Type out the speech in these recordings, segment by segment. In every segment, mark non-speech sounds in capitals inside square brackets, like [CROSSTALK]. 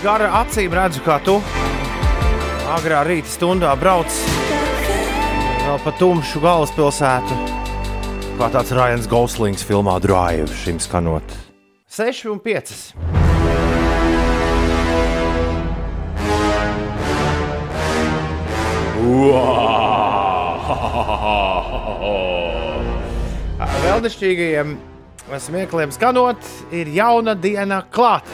gara acīm redzu, kā tu agrā rīta stundā brauc vēl pa tumšu galvaspilsētu. Kā tāds Ryan Goslings filmā Drive šim skanot. 6 un 5. Vēlnišķīgajiem smiekliem skanot, ir jauna diena klāt.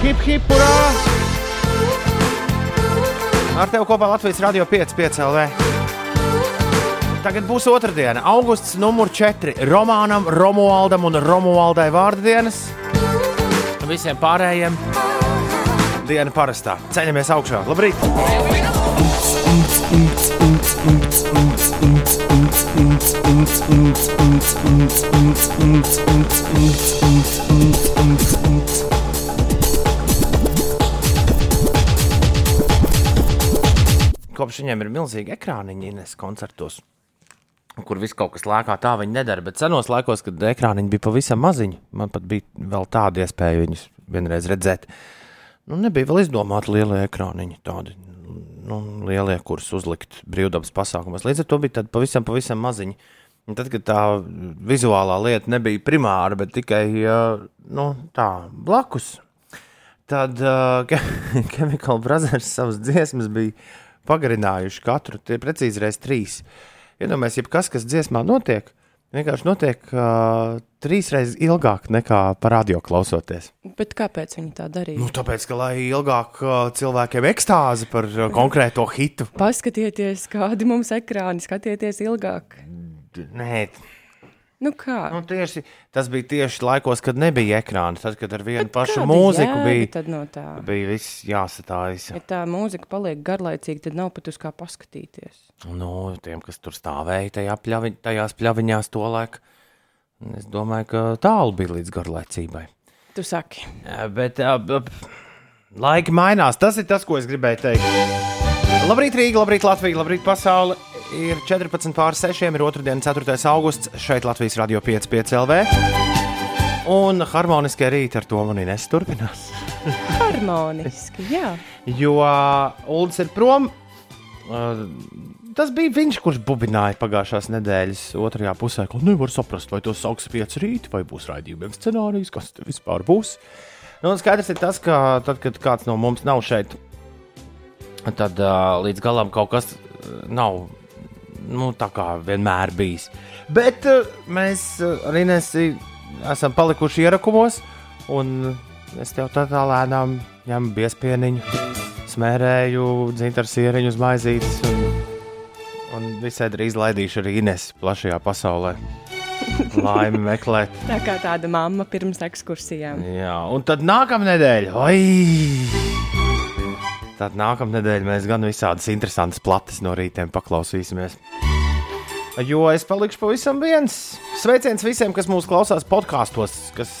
Hip, hip, urā! Ar tevi kopā Latvijas radio 5, 5 LV. Tagad būs otrdiena, augusts numur 4. Romānam, Romualdam un Romualdai vārdu dienas. Visiem pārējiem diena parastā. Ceļamies augšā. Labrīt! Kopš viņiem ir milzīgi ekrāniņi Ines koncertos, kur viss kaut kas lēkā, tā viņi nedara. Bet senos laikos, kad ekrāniņi bija pavisam maziņi, man pat bija vēl tāda iespēja viņus vienreiz redzēt. Nu, nebija vēl izdomāti lielie ekrāniņi, tādi nu, lielie, kurus uzlikt brīvdabas pasākumos. Līdz ar to bija tādi pavisam, pavisam maziņi. Un tad, kad tā vizuālā lieta nebija primāra, bet tikai nu, tā blakus, tad uh, [LAUGHS] Chemical Brothers savas dziesmas bija pagarinājuši katru, tie precīzi reiz trīs. Iedomājieties, ja kas, kas dziesmā notiek, vienkārši notiek uh, trīs reizes ilgāk nekā par radio klausoties. Bet kāpēc viņi tā darīja? Nu, tāpēc, ka lai ilgāk uh, cilvēkiem ekstāzi par uh, konkrēto hitu. Paskatieties, kādi mums ekrāni, skatieties ilgāk. Nē, Nu kā? nu, tieši, tas bija tieši laikos, kad nebija ekrāna. Tad, kad ar vienu Bet pašu mūziku bija, Tad no tā. bija viss jāsatājas. Ja tā mūzika paliek garlaicīga, tad nav pat uz kā paskatīties. Nu, tiem, kas tur stāvēja tajā pļavi, tajās pļaviņās, to laiku, es domāju, ka tālu bija līdz garlaicībai. Tu saki, Bet b- laiki mainās. Tas ir tas, ko es gribēju teikt. Labrīt, Rīga, labrīt, Latvija, labrīt, pasaule. Ir 14 pār 6, ir otrdien, 4. augusts. Šeit Latvijas radio 5, 5 LV. Un harmoniskie rīti ar to manī nesturpinās. [LAUGHS] harmoniski. Jā, Jo Ulas ir prom. Uh, tas bija viņš, kurš bubināja pagājušās nedēļas otrajā pusē, ka nevar saprast, vai to sauks pieci rīti, vai būs raidījumiem scenārijs, kas te vispār būs. Nu, skaidrs ir tas, ka tad, kad kāds no mums nav šeit, tad uh, līdz galam kaut kas nav nu, tā kā vienmēr bijis. Bet uh, mēs uh, ar Inesu esam palikuši ierakumos, un es tev tā tā lēnām ņemu biespieniņu, smērēju dzintaru sieriņu uz maizītes, un, un visai drīz laidīšu arī Inesu plašajā pasaulē. Laimi [LAUGHS] meklēt. tā kā tāda mamma pirms ekskursijām. Jā, un tad nākamā nedēļa. Oi! Tad nākamā nedēļa mēs gan visādas interesantas plates no rītiem paklausīsimies. Jo es palikšu pavisam viens. Sveiciens visiem, kas mūsu klausās podkāstos, kas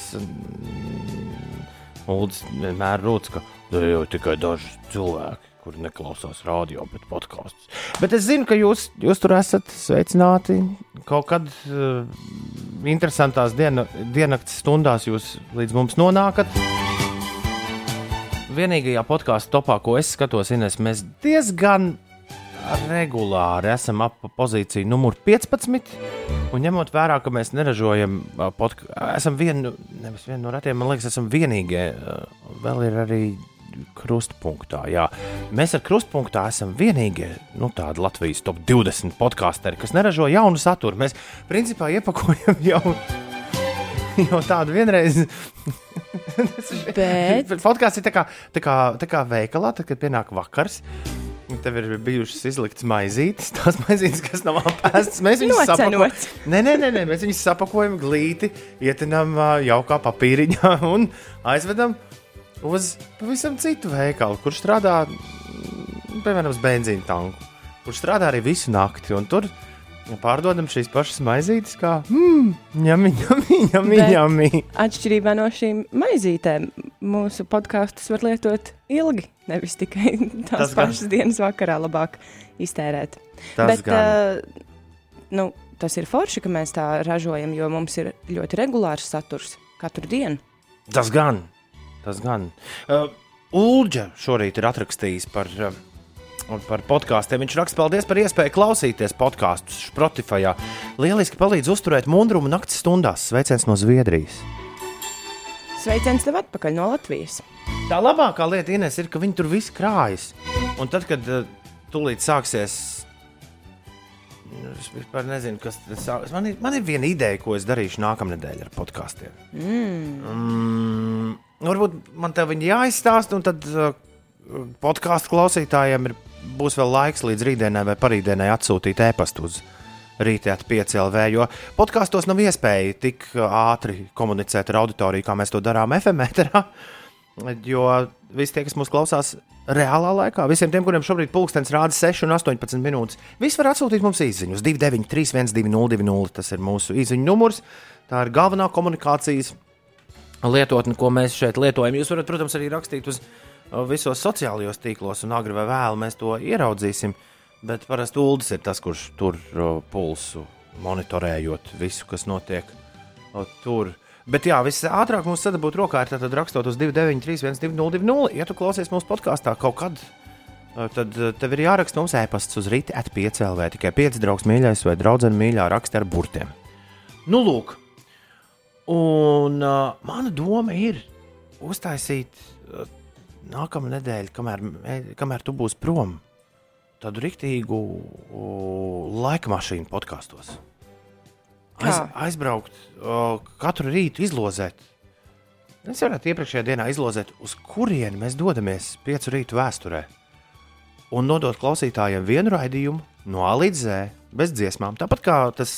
Uldis vienmēr rūc, ka "Nu, jau tikai daži cilvēki, kuri neklausās radio, bet podkāstus. Bet es zinu, ka jūs, jūs tur esat sveicināti kaut kad uh, interesantās diena, diennakts stundās, jūs līdz mums nonākat. Vienīgajā podkāstu topā, ko es skatos, Ines, mēs diezgan regulāri esam ap pozīciju numur 15. Un ņemot vērā, ka mēs neražojam podkāstu, esam viena nevis viena no retiem, man liekas, esam vienīgie. ā, Vēl ir arī krustpunktā. Jā. Mēs ar krustpunktā esam vienīgie nu, tādi Latvijas top 20 podkāsteri, kas neražo jaunu saturu. Mēs principā iepakojam [LAUGHS] jau, [LAUGHS] jau tādu vienreiz. [LAUGHS] Bet [LAUGHS] Podkāsts ir tā kā, tā kā, tā kā veikalā, tad, kad pienāk vakars. Tev ir bijušas izliktas maizītes, tās maizītes, kas nav apēstas. Mēs viņus sapakojam. Nē, nē, nē, nē, mēs viņus sapakojam glīti, ietinām jaukā papīriņā un aizvedam uz pavisam citu veikalu, kur strādā, mm, piemēram, benzīna tanku, kur strādā arī visu nakti. un Tur pārdodam šīs pašas maizītes, kā mmm, ņemī, ņemī, Bet- ņemī. atšķirībā no šīm maizītēm, mūsu podkāstus var lietot ilgi, nevis tikai [LAUGHS] Tas tās gan. pašas dienas vakarā labāk iztērēt. Tas Bet, gan. uh, nu, tas ir forši, ka mēs tā ražojam, jo mums ir ļoti regulārs saturs katru dienu. Tas gan. Tas gan. Uh, Ulģa šorīt ir atrakstījis par, uh, par podkāstiem. Viņš raksta, paldies par iespēju klausīties podkāstus Spotify. Lieliski palīdz uzturēt mundrumu naktas stundās. Sveiciens no Zviedrijas. Sveiciens tev atpakaļ no Latvijas. Tā labākā lieta Ines, ir, ka viņi tur viss krājas. Un tad, kad tūlīt sāksies Es vispār nezinu, kas tas ir. Man, ir. man ir viena ideja, ko es darīšu nākamnedēļ ar podkāstiem. Mm. Mm, varbūt man te viņi jāizstāsta, un tad uh, podkāstu klausītājiem ir, būs vēl laiks līdz rītdienai vai parītdienai atsūtīt e-pastu uz rītdienu piecēlē. Jo podkāstos nav iespēja tik ātri komunicēt ar auditoriju, kā mēs to darām FM eterā. Jo visi tie, kas mūs klausās reālā laikā, visiem tiem, kuriem šobrīd pulkstenis rāda 6 un 18 minūtes, visi var atsūtīt mums īsiņu uz 293, 1202. Tas ir mūsu īsiņu numurs. Tā ir galvenā komunikācijas lietotne, ko mēs šeit lietojam. Jūs varat, protams, arī rakstīt uz uh, visos sociālajos tīklos, un agri vai vēlu mēs to ieraudzīsim. Bet parasti ULDS ir tas, kurš tur pulsu monitorējot visu, kas notiek tur. Bet jā, viss ātrāk mums sadabūt rokā ir tad rakstot uz 293, 1202. Ja tu klausies mūsu podkāstā kaut kad, tad tev ir jāraksta mums e-pasts uz rīta atpiecēlē, vai tikai pieci draugs mīļais vai draudzene mīļā raksta ar burtiem. Nu, lūk, un uh, mana doma ir uztaisīt uh, nākamā nedēļa, kamēr, kamēr tu būsi prom, tādu riktīgu uh, laika mašīnu podkāstos aiz, aizbraukt, o, katru rītu izlozēt. Es varētu iepriekšējā dienā izlozēt, uz kurieni mēs dodamies piecu rītu vēsturē. Un nodot klausītājiem vienu raidījumu no A līdz Z, bez dziesmām. Tāpat kā tas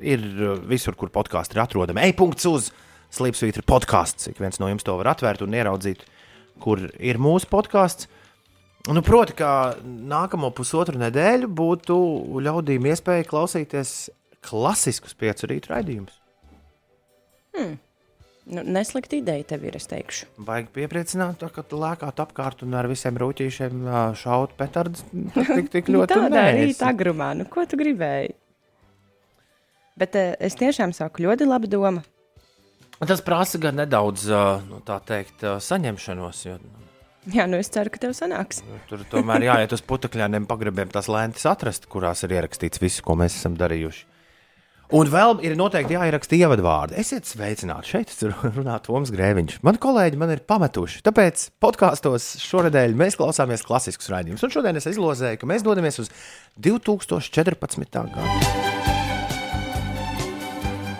ir visur, kur podkāstu ir atrodami. Ej, punkts uz Slipsvītra podkāsts. Ik viens no jums to var atvērt un ieraudzīt, kur ir mūsu podkāsts. Nu, proti, ka nākamo pusotru nedēļu būtu ļaudīm iespēja klausīties klasiskus piecu rītu raidījumus. Hmm. Nu, Neslikta ideja tev ir, es teikšu. Vajag piepriecināt, ka tu lēkāt apkārt un ar visiem rūtīšiem šaut petardus. Tik, tik [LAUGHS] ļoti tādā rīta agrumā, nu ko tu gribēji? Bet es tiešām saku ļoti labu domu. Tas prasa gan nedaudz, nu, tā teikt, saņemšanos. Jo, Jā, nu es ceru, ka tev sanāks. Tur tomēr jāiet uz putekļiem, pagrabiem tās lentes atrast, kurās ir ierakstīts viss, ko mēs esam darījuši. Un vēl ir noteikti jāieraksta ievadvārdi. Esiet sveicināti. Šeit runā Toms Grēviņš. Mani kolēģi man ir pametuši. Tāpēc podkāstos šonadēļ mēs klausāmies klasiskus raidījumus. Un šodien es izlozēju, ka mēs dodamies uz 2014. gadu.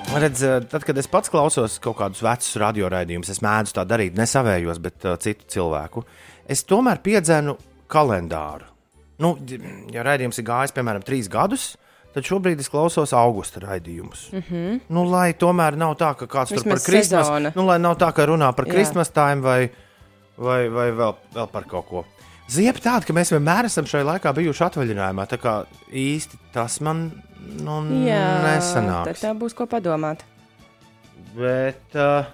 Redz, tad, kad es pats klausos kaut kādus vecus radioraidījumus, es mēdzu tā darīt, nesavējos, bet uh, citu cilvēku. Es tomēr piedzēnu kalendāru. Nu, ja raidījums ir gājis, piemēram, trīs gadus, tad šobrīd es klausos augusta raidījumus. Mm -hmm. nu, lai tomēr nav tā, ka kāds Vismaz tur par Christmas, nu, lai nav tā, ka runā par Christmas time vai, vai, vai vēl, vēl par kaut ko. Ziep tāda, ka mēs vienmēr esam šajā laikā bijuši atvaļinājumā. Tā kā īsti tas man nu, Jā, nesanāks. Tā būs ko padomāt. Bet, uh...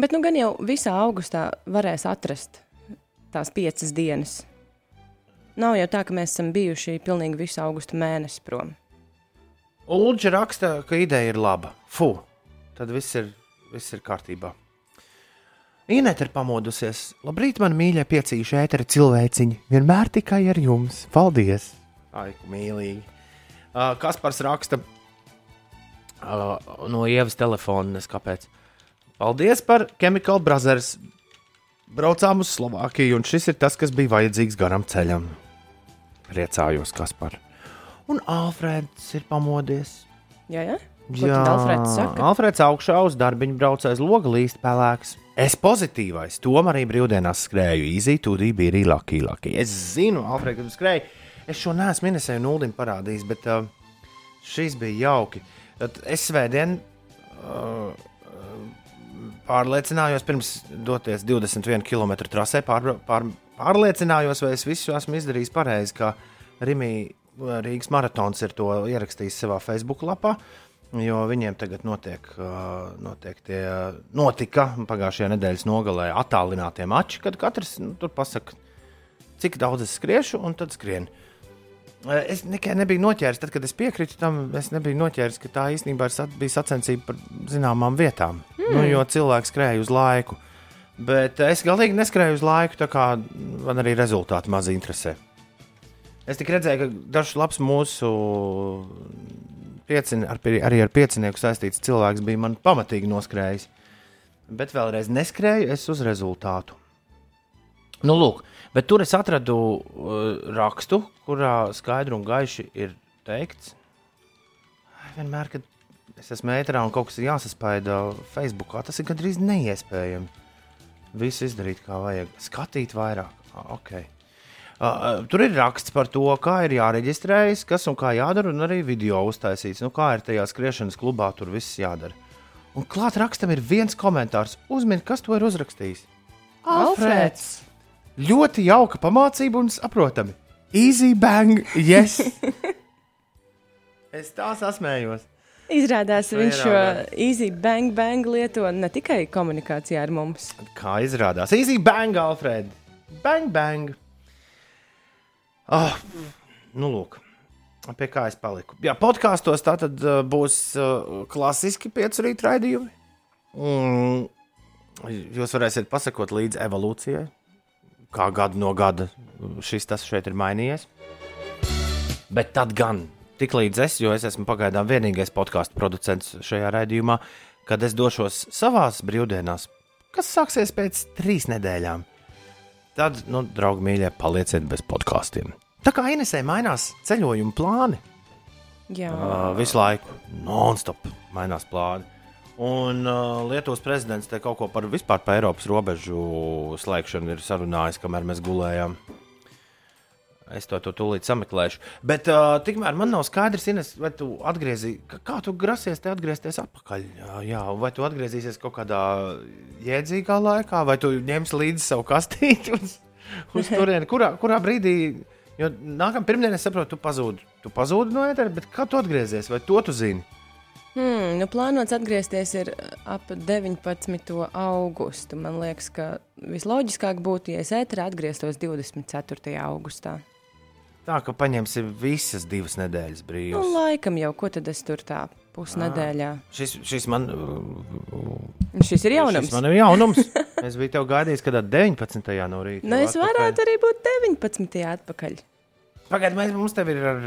Bet nu gan jau visā augustā varēs atrast tās piecas dienas. Nav jau tā, ka mēs esam bijuši pilnīgi visu augustu mēnesi prom. Ulģa raksta, ka ideja ir laba. Fu, tad viss ir, viss ir kārtībā. Inēta ir pamodusies. Labrīt, man mīļie piecīši ēteri cilvēciņi. Vienmēr tikai ar jums. Paldies! Ai, mīlīgi. Uh, Kaspars raksta uh, no ievas telefona, kāpēc. Paldies par Chemical Brothers. Braucām uz Slovākiju, un šis ir tas, kas bija vajadzīgs garam ceļam. Priecājos, kas par. Un Alfrēds ir pamodies. Jā, jā. Jā, Alfrēds saka? Alfrēds augšā uz darbiņu braucējs, loga līst pelēks. Es pozitīvais, tomēr arī brīvdienās skrēju īzī, tūdī bija arī laki, laki. Es zinu, Alfrēds, kad skrēju. Es šo neesmu minēju Nuldim parādījis, bet uh, šis bija jauki. Tad es svētdien uh, pārliecinājos, pirms doties 21 km trasē, pār, pār, pārliecinājos, vai es visu esmu izdarījis pareizi, kā Rimija Rīgas maratons ir to ierakstījis savā Facebook lapā. Jo viņiem tagad notiek, notiek tie, notika pagājušajā nedēļas nogalē attālinātie mači, kad katrs nu, tur pasakā, cik daudz es skriešu, un tad skrien. Es tikai nebiju noķēris, tad, kad es piekrītu tam, es nebiju noķēris, ka tā īstenībā bija sacensība par zināmām vietām. Mm. Nu, jo cilvēks skrēja uz laiku. Bet es galīgi neskrēju uz laiku, tā kā man arī rezultāti maz interesē. Es tikai redzēju, ka dažs labs mūsu piecin, ar, arī ar piecinieku saistīts cilvēks bija man pamatīgi noskrējis. Bet vēlreiz neskrēju es uz rezultātu. Nu, lūk, bet tur es atradu uh, rakstu, kurā skaidri un gaiši ir teikts, vienmēr, kad es esmu ēterā un kaut kas ir jāsaspaida Facebookā, tas ir gandrīz neiespējami. Visu izdarīt kā vajag, skatīt vairāk. Okay. Uh, tur ir raksts par to, kā ir jāreģistrējas, kas un kā jādara, un arī video uztaisīts. Nu, kā ir tajā skriešanas klubā, tur viss jādara. Un klāt rakstam ir viens komentārs. Uzmini, kas to ir uzrakstījis. Alfrēds! Ļoti jauka pamācība un saprotami. Easy bang, yes! [LAUGHS] es tā sasmējos. Izrādās, viņš šo easy bang bang lieto ne tikai komunikācijā ar mums. Kā izrādās? Easy bang, Alfred! Bang, bang! Oh, nu, lūk. Pie kā es paliku? Jā, podkāstos tā tad uh, būs uh, klasiski piecu rītu raidījumi. Mm, jūs varēsiet pasakot līdzi evolūcijai, kā gadu no gada šis tas šeit ir mainījies. Bet tad gan, tik līdz es, jo es esmu pagaidām vienīgais podkāstu producents šajā raidījumā, kad es došos savās brīvdienās, kas sāksies pēc trīs nedēļām. Tad, nu, draugi, mīļie, palieciet bez podkāstiem. Tā kā Inesē mainās ceļojuma plāni, Jā, uh, visu laiku non-stop mainās plāni. Un uh, Lietuvas prezidents te kaut ko par vispār par Eiropas robežu slēgšanu ir sarunājis, kamēr mēs gulējām. Es to, to tūlīt sameklēšu. Bet uh, tikmēr man nav skaidrs, Ines, vai tu atgriezīsies, kā tu grasies te atgriezties atpakaļ. Jā, vai tu atgriezīsies kaut kādā jēdzīgā laikā, vai tu ņemsi līdzi savu kastīti uz, uz [LAUGHS] turieni, kurā, kurā brīdī. Jo nākamā pirmdienā es saprotu, tu pazūdi. Tu pazūdi no ētera, bet kā tu atgriezies, vai to tu zini? hmm, nu plānots atgriezties ir ap 19. augustu. Man liekas, ka visloģiskāk būtu, ja es ēterā atgrieztos 24. augustā. Tā kā paņemsim visas divas nedēļas Nu, brīvības. laikam jau, ko tad es tur tā pusnedēļā. Šis, šis man, Šis ir jaunums. šis man ir jaunums. [LAUGHS] es biju tev gaidījis, kad 19. no rīta. Nu, es varētu arī būt 19. atpakaļ. Pagaidiet, mums te ir ar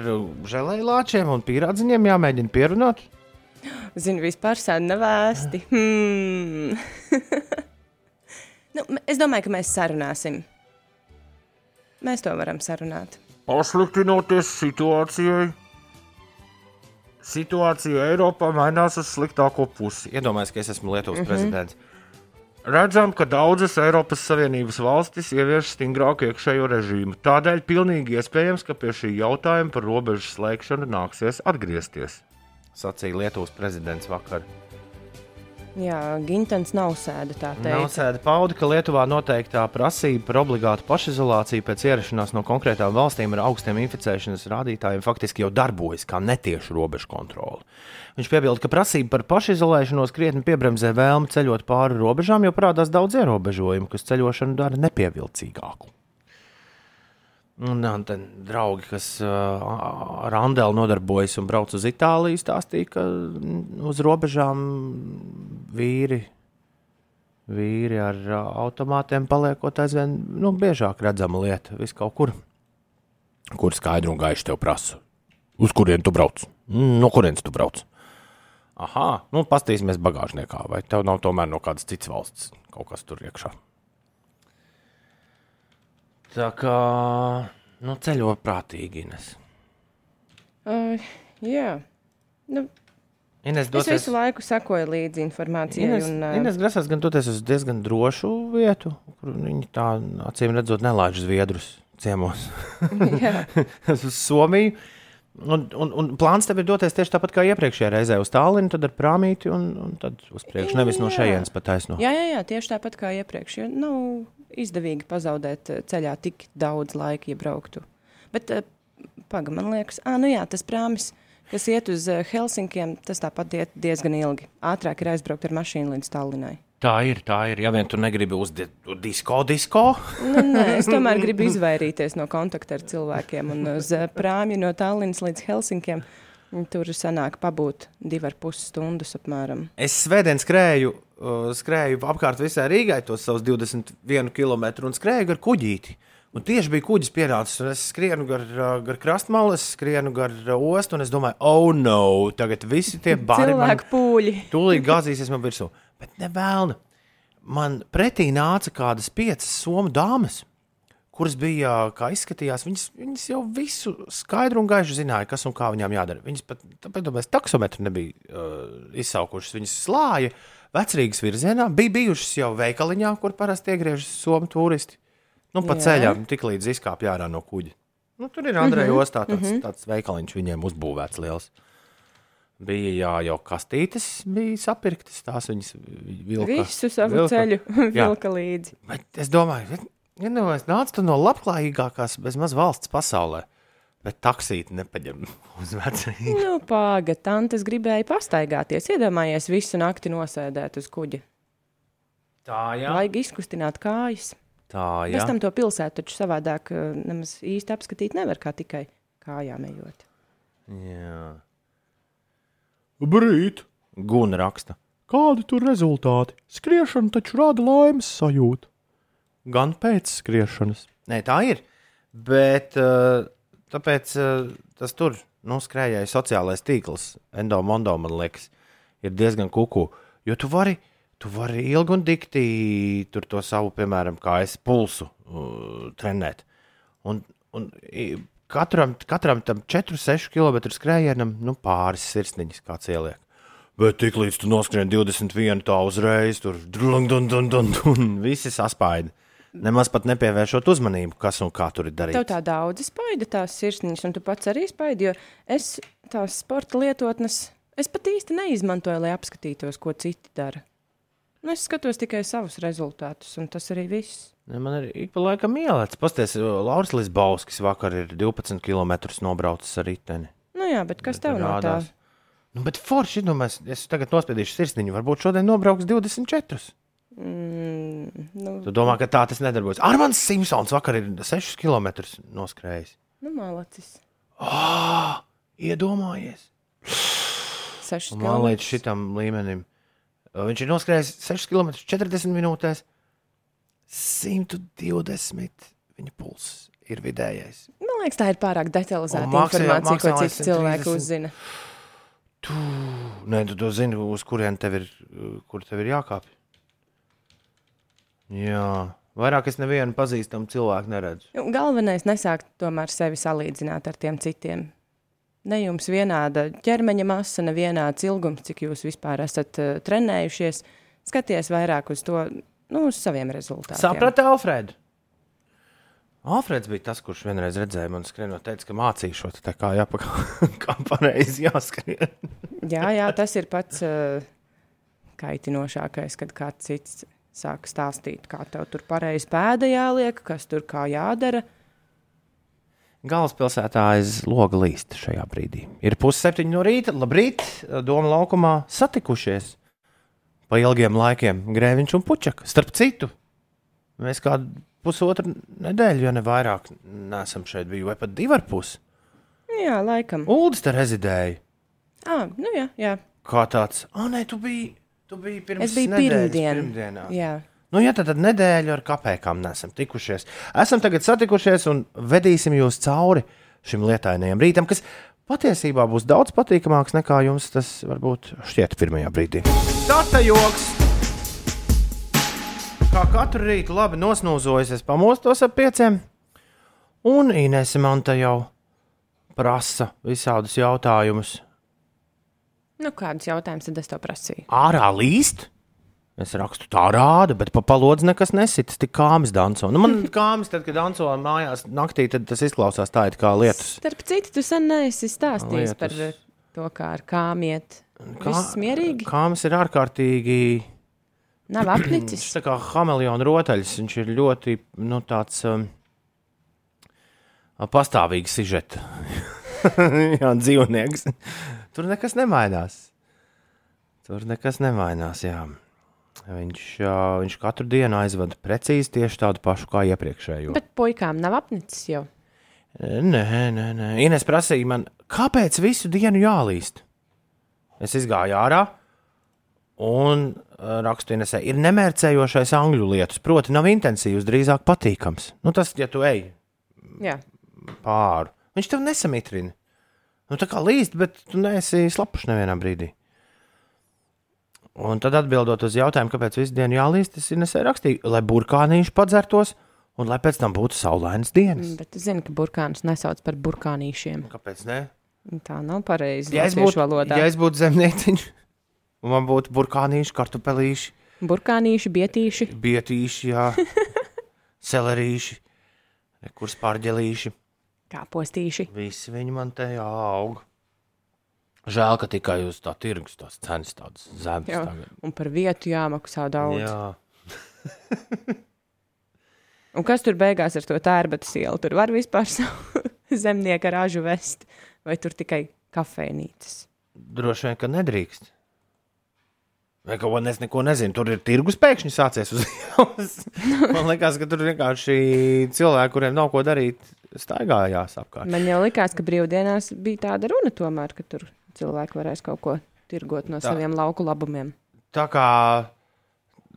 žēlēju lāčiem un pīrādziņiem jāmēģina pierunāt. [GASPS] Zinu, vispār sēna vēsti. Hmm. [LAUGHS] nu, es domāju, ka mēs sarunāsim. Mēs to varam sarunāt. Pasliktinoties situācijai, situācija Eiropā mainās uz sliktāko pusi. Iedomājieties, ka es esmu Lietuvas mm -hmm. prezidents. Redzam, ka daudzas Eiropas Savienības valstis ievieš stingrāku iekšējo režīmu. Tādēļ pilnīgi iespējams, ka pie šī jautājuma par robežu slēgšanu nāksies atgriezties. Sacīja Lietuvas prezidents vakar. Jā, Gintens nav sēda tā teikt. Nācēda pauda, ka Lietuvā noteiktā prasība par obligātu pašizolāciju pēc ierašanās no konkrētām valstīm ar augstiem inficēšanas rādītājiem faktiski jau darbojas kā netieša robežu kontrole. Viņš piebilda, ka prasība par pašizolēšanos krietni piebremzē vēlmi ceļot pāri robežām, jo parādās daudz ierobežojumu, kas ceļošanu dara nepievilcīgāku. Un uh, tad draugi, kas uh, ar Andelu nodarbojas un brauc uz Itāliju, stāstīja, ka uz robežām vīri, vīri ar uh, automātiem paliekot aizvien nu, biežāk redzama lieta. Vis kaut kur, kur skaidri un gaiši te prasa. Uz kurien tu brauc? Mm, No kurienes tu brauc? Aha, nu paskatīsimies bagāžniekā, vai tev nav tomēr no kādas citas valsts kaut kas tur iekšā. Tā kā nu, ceļo prātīgi, Ines. Uh, jā. Nu, Ines, es dosies, visu laiku sekoju līdzi informācijai. Ines, un, uh, Ines grasās gan doties uz diezgan drošu vietu, kur viņi tā acīm redzot nelaiž zviedrus ciemos. [LAUGHS] jā. [LAUGHS] uz Somiju. Un, un, un plāns tev ir doties tieši tāpat kā iepriekšējā reizē uz Tālinu, tad ar prāmīti un, un tad uz priekšu. Nevis no Jā. šejienes pa taisno. jā, jā, jā, tieši tāpat kā iepriekš. Jo nav izdevīgi pazaudēt eh, ceļā tik daudz laika, ja brauktu. Bet, uh, pagaidi, man liekas, ah, nu jā, tas prāmis, kas iet uz uh, Helsinkiem, tas tāpat iet diezgan ilgi. Ātrāk ir aizbraukt ar mašīnu līdz Tallinai. Tā ir, tā ir. Ja vien tu negribi uz di disko, disko. Nu, nē, es tomēr gribu izvairīties no kontakta ar cilvēkiem. Un uz eh, prāmju no Tallinas līdz Helsinkiem tur sanāk pabūt divu ar pus stundas apmēram. Es svētdien skrēju, uh, skrēju apkārt visai Rīgai, tos savus 21 km un skrēju ar kuģīti. Un tieši bija kuģis pienācis, un es skrienu gar, gar krastmalu, es skrienu gar ostu, un es domāju, oh, no, tagad visi tie [LAUGHS] bāri. Cilvēku pūļi. [LAUGHS] Tūlīt gāzīsies man virsū. Bet nevēlna. Man pretī nāca kādas piecas somu dāmas, kuras bija, kā izskatījās, viņas, viņas jau visu skaidru un gaišu zināja, kas un kā viņām jādara. Viņas pat, tāpēc, taksometru nebija uh, izsaukušas. Viņas slāja vecrīgas virzienā, bija bijušas jau veikaliņā, kur parasti iegriežas somu turisti. Nu, pa Jā. ceļam tik līdz izkāpj ārā no kuģa. Nu, tur ir Andreja Mhm, mm -hmm, ostā tāds, mm -hmm. tāds veikaliņš viņiem uzbūvēts liels. Bija jā, jau kastītes, bija sapirktas, tās viņas vilka. Visu savu vilka. ceļu [LAUGHS] Jā. vilka līdzi. Bet es domāju, ka ja nu, es nācu no labklājīgākās bezmaz valsts pasaulē, bet taksīti nepaņem [LAUGHS] uz vecrīgu. Nu, pāga, tantes gribēja pastaigāties. Iedomājies visu nakti nosēdēt uz kuģa. Tā, jā. Vajag izkustināt kājas. Tā, Pēc jā. tam to pilsētu taču savādāk eh, nemaz īsti apskatīt nevar, kā tikai kājām ejot. jā. Brīt! Guna raksta. Kādi tur rezultāti? Skriešana taču rada laimes sajūtu. Gan pēc skriešanas. Nē, tā ir. Bet uh, tāpēc uh, tas tur, nu, skrējēji sociālais tīkls, endomondo, man liekas, ir diezgan kuku. Jo tu vari, tu vari ilgi un dikti tur to savu, piemēram, kā es pulsu uh, trenēt. Un, un katram, katram tam 4-6 km skrējienam nu, pāris sirsniņas kāds ieliek. Bet tik līdz tu noskrien 21, tā uzreiz tur drung, dun, dun, dun, dun, visi saspaida. Nemaz pat nepievēršot uzmanību, kas un kā tur ir Tev darīts. tā daudz spaida tās sirsniņas, un tu pats arī spaidi, jo es tās sporta lietotnes, es pat īsti neizmantoju, lai apskatītos, ko citi dara. Nu, es skatos tikai savus rezultātus, un tas arī viss. Ne, Man ir ik pa laikam ielēts. Pasties, Lauris Lisbauskis vakar ir 12 km nobraucis ar riteni. Nu jā, bet kas Bet tev no tā? rādās. Nu, bet forši, nu, mēs, es tagad nospiedīšu sirsniņu. Varbūt šodien nobrauks 24. Mm, nu, Tu domā, ka tā tas nedarbojas. Armāns Simpsons vakar ir 6 km noskrējis. nu malacis. Ah, iedomājies! Man līdz šitam līmenim. Viņš ir noskrējis 6 km 40 minūtēs. 120 viņa pulss ir vidējais. Man liekas, tā ir pārāk detalizēta maksā- informācija, ko maksimālais citi cilvēki 130. uzzina. Tu, nē, tu, tu zini, uz kurien tev ir, kur tev ir jākāpj. Jā, vairāk es nevienu pazīstamu cilvēku neredzu. Nu, Galvenais nesākt tomēr sevi salīdzināt ar tiem citiem. Ne jums vienāda ķermeņa masa, ne vienāds ilgums, cik jūs vispār esat uh, trenējušies. Skaties vairāk uz to, nu, uz saviem rezultātiem. Saprati, Alfred? Alfreds bija tas, kurš vienreiz redzēja man skrienot, teica, ka mācīšos tā kā jāpakaļ, [LAUGHS] kā pareizi jāskrien. Jā, jā, tas ir pats uh, kaitinošākais, kad kāds cits sāk stāstīt, kā tev tur pareizi pēda jāliek, kas tur kā jādara. Galvaspilsētā aiz loga līst šajā brīdī. Ir pusseptiņi no rīta, labrīt, Doma laukumā satikušies. Pa ilgiem laikiem Grēviņš un Puķaka. Starp citu, mēs kādu pusotru nedēļu, ja ne vairāk, nesam šeit bijuši, vai pat divi ar pusi. Jā, laikam. Uldis te rezidēja. Ah, nu jā, jā. Kā tāds, ah, nē, tu biji, tu biji pirms Es biju pirmdien. pirmdienā. jā. Nu, ja tad, tad nedēļu ar kāpēkām nesam tikušies. Esam tagad satikušies un vedīsim jūs cauri šim lietainajam rītam, kas patiesībā būs daudz patīkamāks nekā jums tas varbūt šķiet pirmajā brīdī. Starta joks! Kā katru rītu labi nosnūzojas, es pamostos ap pieciem, un Inese man te jau prasa visādus jautājumus. Nu, kādus jautājumus tad es tev prasīju? ārā līst. Es rakstu, tā rāda, bet pa palodzi nekas nesits, tik kāmis danco. Nu, man [LAUGHS] kāmis, tad, kad danco mājās naktī, tad tas izklausās tā, it kā lietus. Starp citu, tu sen neesi stāstījis Lietus. par eh, to, kā ar kāmiet. Kā- Viss mierīgi, Kāmis ir ārkārtīgi. nav [CLEARS THROAT] Viņš apnicis. tā kā hameleona rotaļs, viņš ir ļoti, nu, tāds um, pastāvīgs sižets. [LAUGHS] jā, dzīvnieks. Tur nekas nemainās. Tur nekas nemainās, jā. Viņš, viņš katru dienu aizvada precīzi tieši tādu pašu kā iepriekšējo. Bet puikām nav apnicis jau. Nē, nē, nē. Ines prasīja man, kāpēc visu dienu jālīst? Es izgāju ārā un rakstu Inesē, ir nemērcējošais angļu lietus, proti, nav intensīvs, drīzāk patīkams. Nu, tas, ja tu ej Jā. pāri, viņš tev nesamitrina. Nu, tā kā līst, bet tu neesi slapuši nevienā brīdī. Un tad atbildot uz jautājumu, kāpēc visu dienu jālīst, es Inesē rakstīju, lai burkānīši padzertos un lai pēc tam būtu saulainas dienas. Bet es zinu, ka burkānus nesauc par burkānīšiem. Kāpēc ne? Tā nav pareizi. Ja es būtu, valodā. ja es būtu zemnieciņš, un man būtu burkānīši, kartupelīši, Burkānīši, bietīši. bietīši, jā, [LAUGHS] selerīši, kur spārģelīši. Kāpostīši. Visi viņi man te aug. Žēl, ka tikai uz tā tirgus tās cenas tādas zemes. Jā. tagad. Un par vietu jāmaksā daudz. Jā. [LAUGHS] Un kas tur beigās ar to tērbatas ielu? Tur var vispār [LAUGHS] savu zemnieka ražu vest, vai tur tikai kafejnīcas? Droši vien, ka nedrīkst. Vai kaut ko es neko nezinu. Tur ir tirgus pēkšņi sācies uz [LAUGHS] ielas. Man liekas, ka tur vienkārši cilvēki, kuriem nav ko darīt, staigājās apkārt. Man jau likās, ka brīvdienās bija tāda runa tomēr, ka tur cilvēki varēs kaut ko tirgot no Tā. saviem lauku labumiem. Tā kā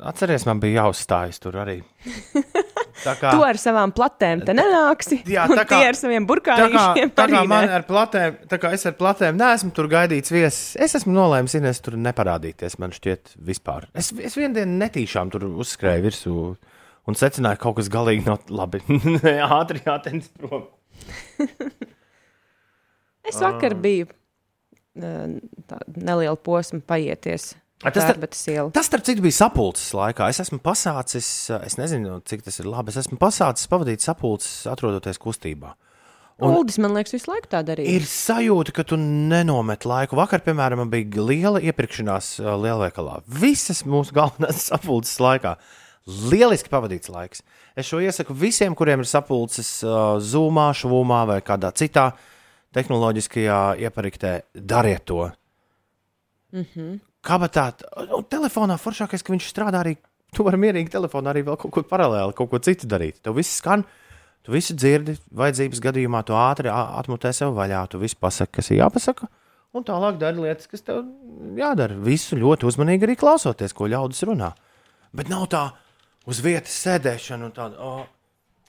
atceries, man bija jāuzstājas tur arī. [LAUGHS] Tā kā, Tu ar savām platēm te nenāksi. Jā, tā kā- ar saviem tā kā, burkāniem tā kā man ar platēm, tā kā es ar platēm neesmu tur gaidīts viesis, es esmu nolēmis, Ines, tur neparādīties. Man šķiet, vispār. Es, es vienu dienu netīšām tur uzskrēju virsū un secināju, ka kaut kas galīgi nav labi. [LAUGHS] Ātri jātens prom. [LAUGHS] Es vakar biju eh, tādu nelielu posmu paieties. A, tas ielu. Tas, starp citu, bija sapulces laikā. Es esmu pasācis, es nezinu, cik tas ir labi. Es esmu pasācis pavadīt sapulces, atrodoties kustībā. Un-. Uldis, man liekas, visu laiku tā darīja. Ir sajūta, ka tu nenomet laiku. Vakar, piemēram, bija liela iepirkšanās uh, lielveikalā. Visas mūsu galvenās [LAUGHS] sapulces laikā. Lieliski pavadīts laiks. Es šo iesaku visiem, kuriem ir sapulces uh, Zoomā, Šūmā vai kādā citā tehnoloģiskajā iepariktē. Dariet to! Mm -hmm. Kabatā, un telefonā foršākais, ka viņš strādā arī. Tu vari mierīgi telefonā arī vēl kaut ko paralēli, kaut ko citu darīt. Tev viss skan, Tu visu dzirdi, vajadzības gadījumā tu ātri atmutē sev vaļā, tu visu pasaki, kas ir jāpasaka, un tālāk dari lietas, kas tev jādara. Visu ļoti uzmanīgi arī klausoties, ko ļaudis runā. Bet nav tā uz vietas sēdēšana un tāda. Oh,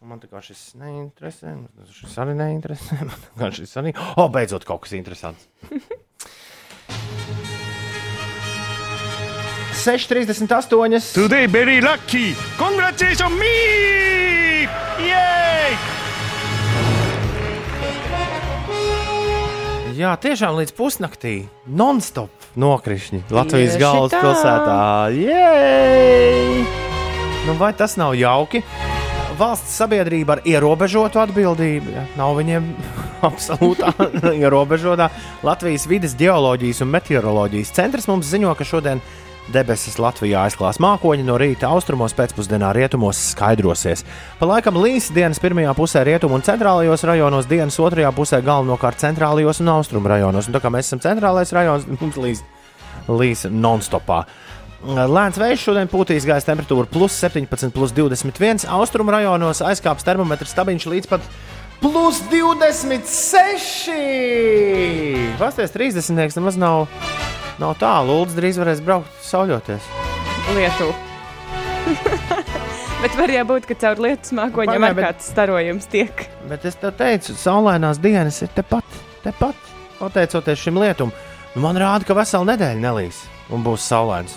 Man tā kā šis neinteresē, šis arī neinteresē. Man tā kā šis arī. [LAUGHS] O, oh, beidzot, kaut kas interesants. [LAUGHS] 6,38. Today very lucky. Congratulations me! Yay! Jā, tiešām līdz pusnaktī non-stop nokrišņi Latvijas Tieši galvaspilsētā. Jej! Nu, vai tas nav jauki? Valsts sabiedrība ar ierobežotu atbildību. Ja? Nav viņiem [LAUGHS] absolūtā [LAUGHS] ierobežotā. Latvijas vidas geoloģijas un meteoroloģijas centrs mums ziņo, ka šodien debesis Latvijā aizklās mākoņi no rīta austrumos, pēcpusdienā rietumos skaidrosies. Pa laikam līs dienas pirmajā pusē rietumu un centrālajos rajonos, dienas otrajā pusē galvenokārt centrālajos un austrumu rajonos. Un tā kā mēs esam centrālais rajons, [LAUGHS] mums līs, līs non-stopā. Lēns vējš šodien pūtīs gaisa temperatūra plus 17, plus 21. Austrumu rajonos aizkāps termometrs stabiņš līdz pat plus 26. Pasties 30. nemaz nav, nav tālu. Lūdzu, drīz varēs braukt sauļoties. Lietu. [LAUGHS] Bet var jau būt, ka caur lietus mākoņiem Pagaid, ar bet- kāds starojums tiek. Bet es tev teicu, saulainās dienas ir tepat, tepat. Pateicoties šim lietum, man rāda, ka vesela nedēļa nelīs un būs saulains.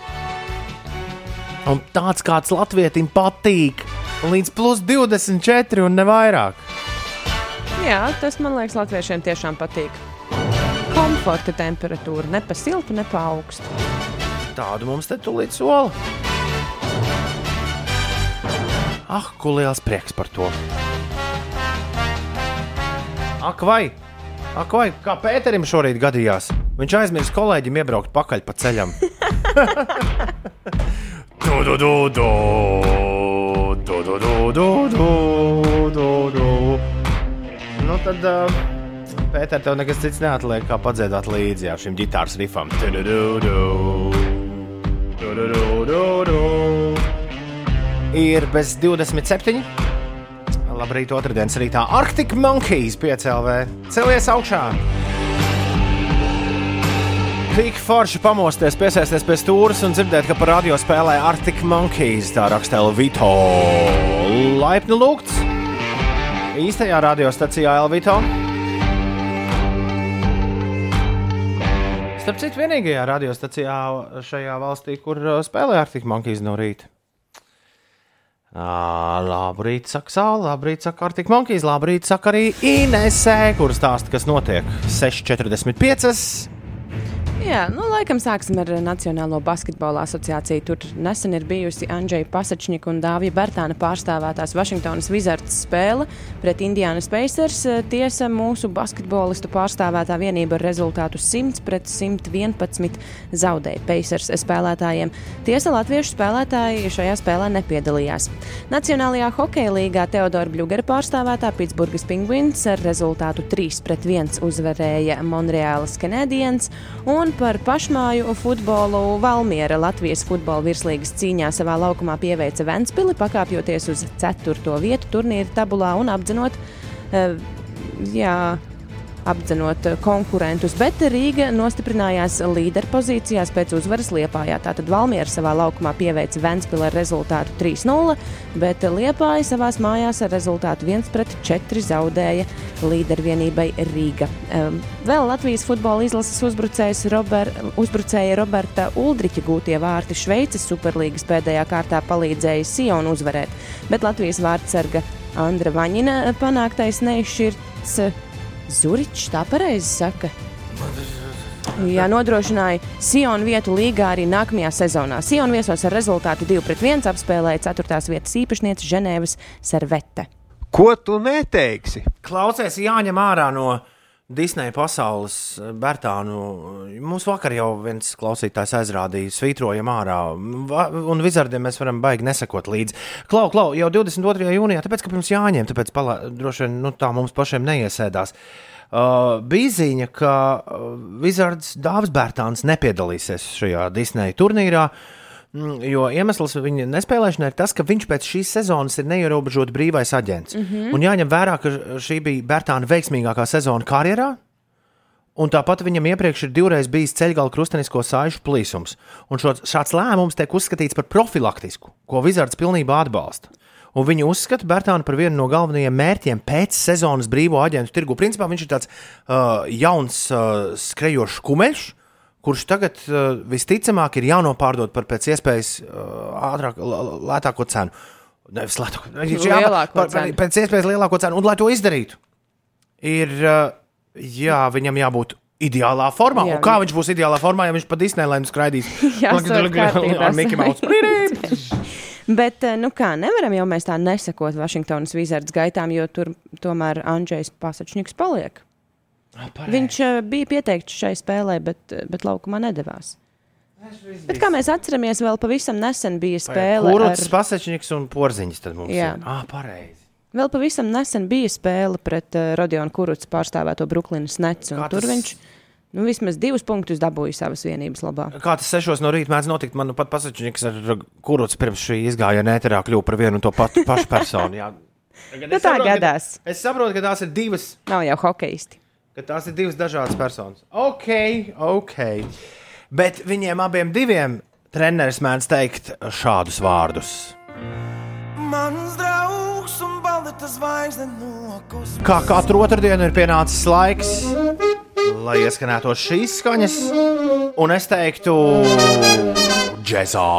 Un tāds kāds latvietim patīk, līdz plus 24 un ne vairāk. Jā, tas man liekas, latviešiem tiešām patīk. Komforta temperatūra ne pa siltu, ne pa augstu. Tādu mums te tūlīt sola. Ah, ko liels prieks par to! Ak, vai! Ak, vai! Kā Pēterim šorīt gadījās? Viņš aizmirst kolēģim iebraukt pakaļ pa ceļam. [LAUGHS] Du, du, du, du, du, du, du, du, du, du, du. Nu, tad, uh, Pēter, tev nekas cits neatliek, kā padziedāt līdzi jā, šim ģitāras rifam. Du, du, du, du. Du, Ir bez 27. Labrīt, otrdienas rītā. Arctic Monkeys piecēlē. Celies augšā! Tik forši pamosties, piesaisties pie stūres un dzirdēt, ka par radio spēlē Arctic Monkeys. Tā raksta Elvito. Laipni lūgts! Īstajā radiostacijā Elvito. Starp citu, vienīgajā radiostacijā šajā valstī, kur uh, spēlē Arctic Monkeys no rīta. Labrīt, saka Sāla, labrīt, saka Arctic Monkeys, labrīt, saka arī Inesē, kur stāsta, kas notiek 6.45. Jā, nu, laikam sāksim ar Nacionālo basketbola asociāciju. Tur nesen ir bijusi Andrzeja Pasačņika un Dāvija Bērtāna pārstāvētās Vašingtonas Wizards spēle pret Indiānas Pacers. Tiesa mūsu basketbolistu pārstāvētā vienība ar rezultātu 100 pret 111 zaudēja Pacers spēlētājiem. Tiesa latviešu spēlētāji šajā spēlē nepiedalījās. Nacionālajā hokeja līgā Teodora Bļugera pārstāvētā Pitsburgas Penguins ar rezultātu 3 pret 1 uzvarēja Monreālas Canadiens. Un par pašmāju futbolu Valmiera Latvijas futbola virslīgas cīņā savā laukumā pieveica Ventspili, pakāpjoties uz 4. vietu turnīra tabulā un apdzinot. Uh, jā, apdzenot konkurentus, bet Rīga nostiprinājās līderpozīcijās pēc uzvaras Liepājā. Tātad Valmiera savā laukumā pieveica Ventspili ar rezultātu 3-0, bet Liepāja savās mājās ar rezultātu 1-4 zaudēja līdervienībai Rīga. Vēl Latvijas futbola izlases uzbrucējs Robert, uzbrucēja Roberta Uldriķa gūtie vārti Šveices superlīgas pēdējā kārtā palīdzēja Sionu uzvarēt, bet Latvijas vārdsarga Andra Vaņina panāktais neizšķirts Zuričs, tā pareizi saka. Jā, nodrošināja Sionu vietu līgā arī nākamajā sezonā. Sionu viesos ar rezultātu 2-1 apspēlēja 4. vietas īpašniece Ženēvas Servete. Ko tu neteiksi? Klausies, jāņem ārā no Disneja pasaules Bērtānu. Mums vakar jau viens klausītājs aizrādīja, svītrojam ārā, un vizardiem mēs varam baigi nesakot līdzi. Klau, klau, jau 22. jūnijā, tāpēc, ka pirms jāņem, tāpēc palā, droši vien nu, tā mums pašiem neiesēdās. Uh, bija ziņa, ka uh, Wizards Dārzs Bērtāns nepiedalīsies šajā Disneja turnīrā. Mm, Jo iemesls viņa nespēlēšanai ir tas, ka viņš pēc šīs sezonas ir neierobežots brīvais aģents. Mm -hmm. Un jāņem vērā, ka šī bija Bērtāna veiksmīgākā sezona karjerā. Un tāpat viņam iepriekš ir divreiz bijis ceļgala krustenisko sāļu plīsums. Un šo, šāds lēmums tiek uzskatīts par profilaktisku, ko Wizards pilnībā atbalsta. Un viņi uzskata Bērtānu par vienu no galvenajiem mērķiem pēc sezonas brīvo aģentu tirgu. Principā viņš ir tāds uh, jauns, uh, skrejošs kumeļš, kurš tagad uh, visticamāk ir jānopārdod par pēc iespējas uh, ātrāk, lētāko cenu. Nevis lētāko, ir Lielāko par, cenu. pēc iespējas lielāko cenu. Un, lai to izdarītu, ir uh, jā, viņam jābūt ideālā formā. Jā, Jā, kā viņš būs ideālā formā, ja viņš pa Disneylandu skraidīs? [LAUGHS] Ar Mickey Mouse. [LAUGHS] Bet, nu kā, nevaram jau mēs tā nesakot Vašingtonas Wizards gaitām, jo tur tomēr Andrzejs Pasačņiks paliek. Viņš eh, bija pieteikts šai spēlē, bet, eh, bet laukumā nedavās. Bet kā mēs atceramies, vēl pavisam nesen bija spēle. Kurus Ar, pasečniks un porziņš tad mums Jā. ir? Ah, pareizi. vēl pavisam nesen bija spēle pret uh, Rodionu Kurucu pārstāvēto Brooklynas Nets. Kā Tur tas- viņš nu, vismaz divus punktus dabūja savas vienības labā. Kā tas sešos no rīta mēdz notikt, man nu pat pasečniks ar kuruts pirms šī izgājiena ēterā kļuva par vienu un to pašu personu. Jā. [LAUGHS] Nu, tā saprotu, ka- gadās. Es saprotu, ka tās ir divas, Nav jau hokeisti. Ka tās ir divas dažādas personas. Ok, ok. Bet viņiem abiem diviem treneris mēdz teikt šādus vārdus. Mans draugs un balta zvaigzne no kosmosa. Kā katru otrdienu ir pienācis laiks, lai ieskanētos šīs skaņas, un es teiktu, džēzā.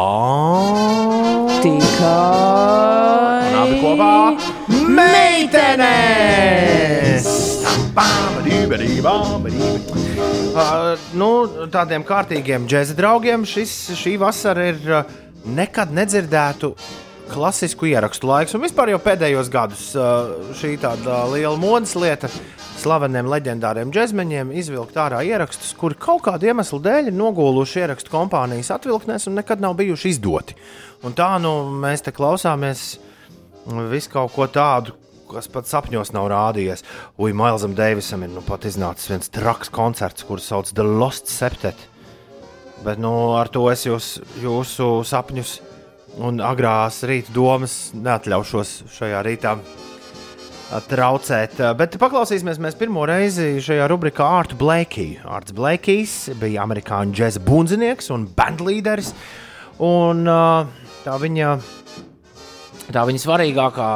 Tikai. Abi kopā meitenes! Uh, nu, tādiem kārtīgiem džēza draugiem šis, šī vasara ir uh, nekad nedzirdētu klasisku ierakstu laiks. Un vispār jau pēdējos gados uh, šī tāda liela modes lieta slaveniem leģendāriem džēzmeņiem izvilkt ārā ierakstus, kuri kaut kādu iemeslu dēļ ir noguluši ierakstu kompānijas atvilknēs un nekad nav bijuši izdoti. Un tā nu mēs te klausāmies visu kaut ko tādu, kas pat sapņos nav rādījies. Ui, Mailsam Deivisam ir nu pat iznācis viens traks koncerts, kurus sauc The Lost Septet. Bet nu, ar to es jūs, jūsu sapņus un agrās rīta domas neatļaušos šajā rītā traucēt. Bet paklausīsimies mēs pirmo reizi šajā rubrikā Artu Blakey. Arts Blakejs bija amerikāņu džēza bundzinieks un bandlīderis. Un tā viņa Tā viņa svarīgākā,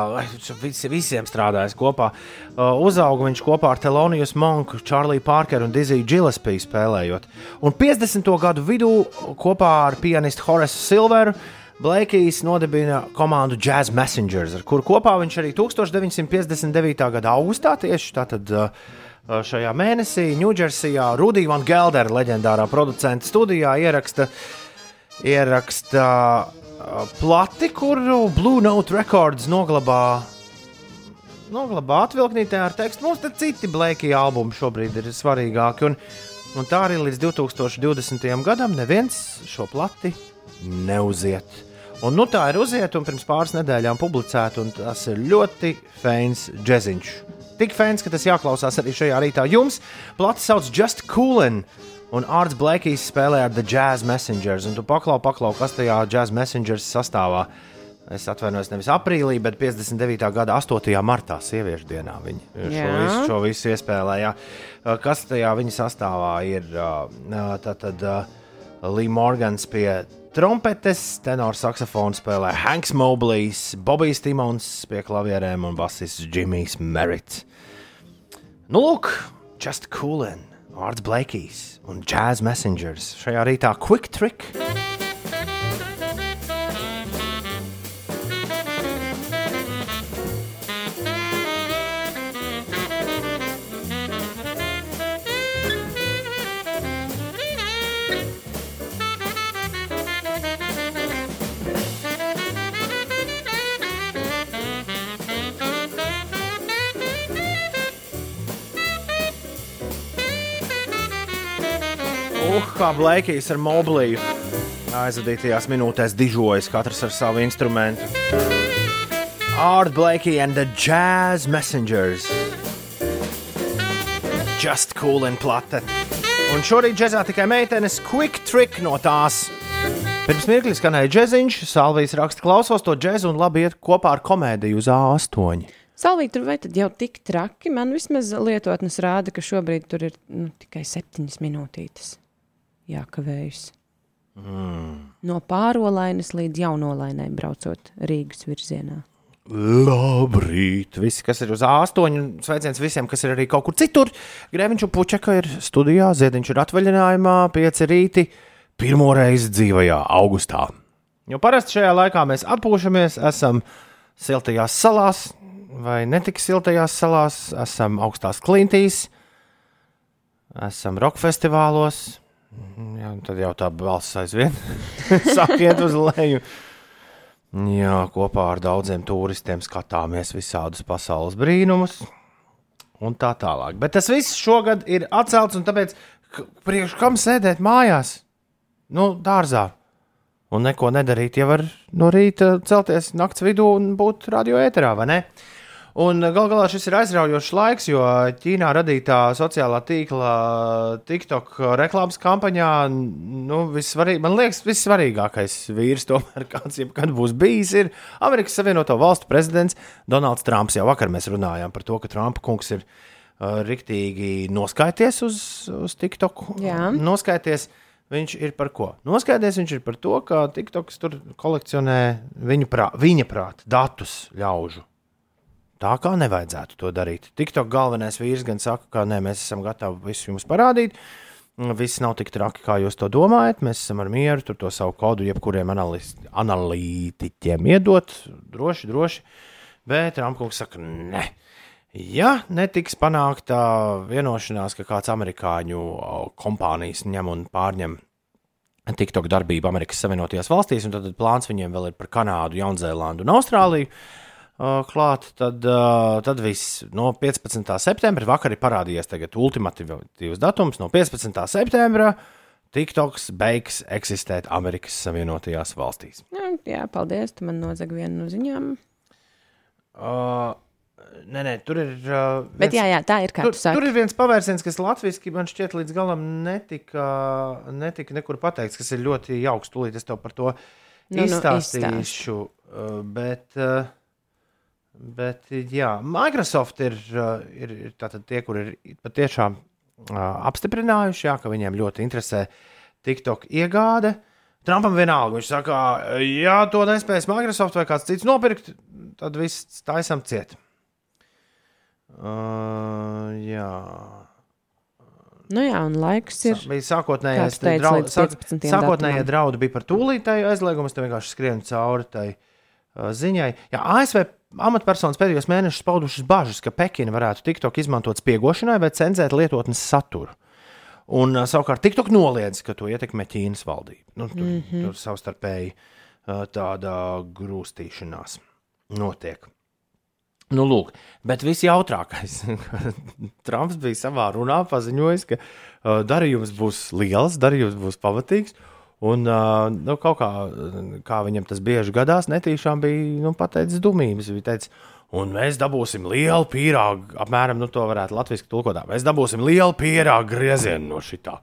visi, visiem strādājas kopā. Uh, uzauga viņš kopā ar Teloniju Monku, Čārliju Parkeru un Diziju Gillespie spēlējot. Un 50. gadu vidū kopā ar pianistu Horace Silveru Blakijs nodibina komandu Jazz Messengers, ar kuru kopā viņš arī 1959. gada augustā tieši tātad. Uh, Šajā mēnesī Ņūdžersijā Rudija Van Geldera, leģendārā producenta studijā, ieraksta, ieraksta plati, kuru Blue Note Records noglabā. Noglabā atvilknītē ar tekstu. Mums te citi Blakey albumi šobrīd ir svarīgāki. Un, un tā arī līdz 2020. gadam neviens šo plati neuziet. Un nu tā ir uziet, un pirms pāris nedēļām publicēta, un tas ir ļoti fēns džeziņš. Tik fēns, ka tas jāklausās arī šajā rītā. Jums plati sauc Just Coolin. Un Arts Blakijs spēlē ar The Jazz Messengers. Un tu paklau, paklau, kas tajā Jazz Messengers sastāvā. Es atvainojos nevis aprīlī, bet 59. gada 8. martā, sieviešu dienā, viņi šo visu, šo visu iespēlēja. Kas tajā viņa sastāvā ir? Tātad Lee Morgans pie trompetes, tenors saksofonu spēlē Hanks Moblijs, Bobijs Timons pie klavierēm un basists Jimmy's Merritt. Nu, lūk, just coolin'! Vārds Blakijs un Jazz Messengers šajā rītā Quick Trick. Kā Blakijs ar mobiliju aizvadītajās minūtēs dižojas katrs ar savu instrumentu. Art Blakey and the Jazz Messengers. Just cool and plate. Un šorīt džēzā tikai meitenes quick trick no tās. Pirms mirkli skanēja džēziņš, Salvijas raksta, klausos to džēzu un labi iet kopā ar komēdiju uz A8. Salvīt, tur vai tad jau tik traki? Man vismaz lietotnes rāda, ka šobrīd tur ir nu, tikai septiņas minūtītes jākavējas. Mm. No pārolainas līdz jaunolainai braucot Rīgas virzienā. Labrīt! Visi, kas ir uz A8, sveiciens visiem, kas ir arī kaut kur citur. Grēviņš un Puķeka ir studijā, Ziediņš ir atvaļinājumā, pieci rīti, pirmo reizi dzīvajā augustā. Jo parasti šajā laikā mēs atpūšamies, esam siltajās salās, vai netik siltajās salās, esam augstās klintīs, esam roka festivālos, Jā, tad jau tā balss aizvien [LAUGHS] sāk iet uz leju. Jā, kopā ar daudziem turistiem skatāmies visādus pasaules brīnumus un tā tālāk. Bet tas viss šogad ir atcelts, un tāpēc priekš kam sēdēt mājās, nu, dārzā un neko nedarīt, ja var no rīta celties naktas vidū un būt radio ēterā, vai ne? Un gal galā šis ir aizraujošs laiks, jo Ķīnā radītā sociālā tīkla TikTok reklāmas kampaņā, nu, vissvarīg, man liekas, vissvarīgākais vīrs, tomēr, [LAUGHS] kāds jebkad būs bijis, ir Amerikas Savienoto Valstu prezidents Donalds Trumps. Jau vakar mēs runājām par to, ka Trumpa kungs ir uh, riktīgi noskaities uz, uz TikTok. Jā. Noskaities. Viņš ir par ko? Noskaidrs viņš ir par to, ka TikToks tur kolekcionē viņu prā, viņa prāta datus ļaužu. Tā kā nevajadzētu to darīt. TikTok galvenais vīrs gan saka, ka nē, mēs esam gatavi visu jums parādīt. Viss nav tik traki, kā jūs to domājat. Mēs esam ar mieru tur to savu kodu jebkuriem analītiķiem iedot. Droši, droši. Bet Rāmkungs saka, nē. Ja netiks panākta vienošanās, ka kāds amerikāņu kompānijas ņem un pārņem TikTok darbību Amerikas Savienotajās valstīs, un tad plāns viņiem vēl ir par Kanādu, Jaunzēlandu un Austrāliju klāt, tad, tad viss no 15. septembra vakar ir parādījies ultimatīvs datums. No 15. septembra TikToks beigs eksistēt Amerikas Savienotajās valstīs. Jā, jā paldies. Tu man nozag vienu no ziņām. Uh, Nē, nē, tur ir. Uh, Bet jā, jā, tā ir kā Tur, tur ir viens pavērsiens, kas latviešu man šķiet līdz galam netika, netika nekur pateikts, kas ir ļoti jauks. Tūlīt es tev par to Nu, nu, izstāstīšu. uh, bet, uh, bet, jā, Microsoft ir, uh, ir, ir tie, kur ir patiešām uh, apstiprinājuši, jā, ka viņiem ļoti interesē TikTok iegāde. Trumpam vienalga, viņš saka, ja to nespēs Microsoft vai kāds cits nopirkt, tad viss taisam ciet. Uh, jā. Nu jā, un laiks ir. Sa- Bija sākotnējais teica, draud, sāk, 15. sākotnējie draudi bija par tūlītēju aizliegumu. Es tam vienkārši skrienu cauri tai uh, ziņai. Jā, ASV amatpersonas pēdējos mēnešus paudušas bažas, ka Pekina varētu TikTok izmantot spiegošanai vai cenzēt lietotnes saturu. Un savukārt TikTok noliedz, ka to ietekmē Ķīnas valdība. Nu, tur, mm -hmm. tur savstarpēji tāda grūstīšanās notiek. Nu, lūk, bet visjautrākais. [LAUGHS] Trumps bija savā runā paziņojis, ka darījums būs liels, darījums būs pamatīgs. Un uh, nu, kaut kā, kā viņam tas bieži gadās, netīšām bija nu, pateicis dumības. Viņš teica, un mēs dabūsim lielu pīrāgu, apmēram nu, to varētu latviešu tulkot. Mēs dabūsim lielu pīrāgu griezienu no šitā.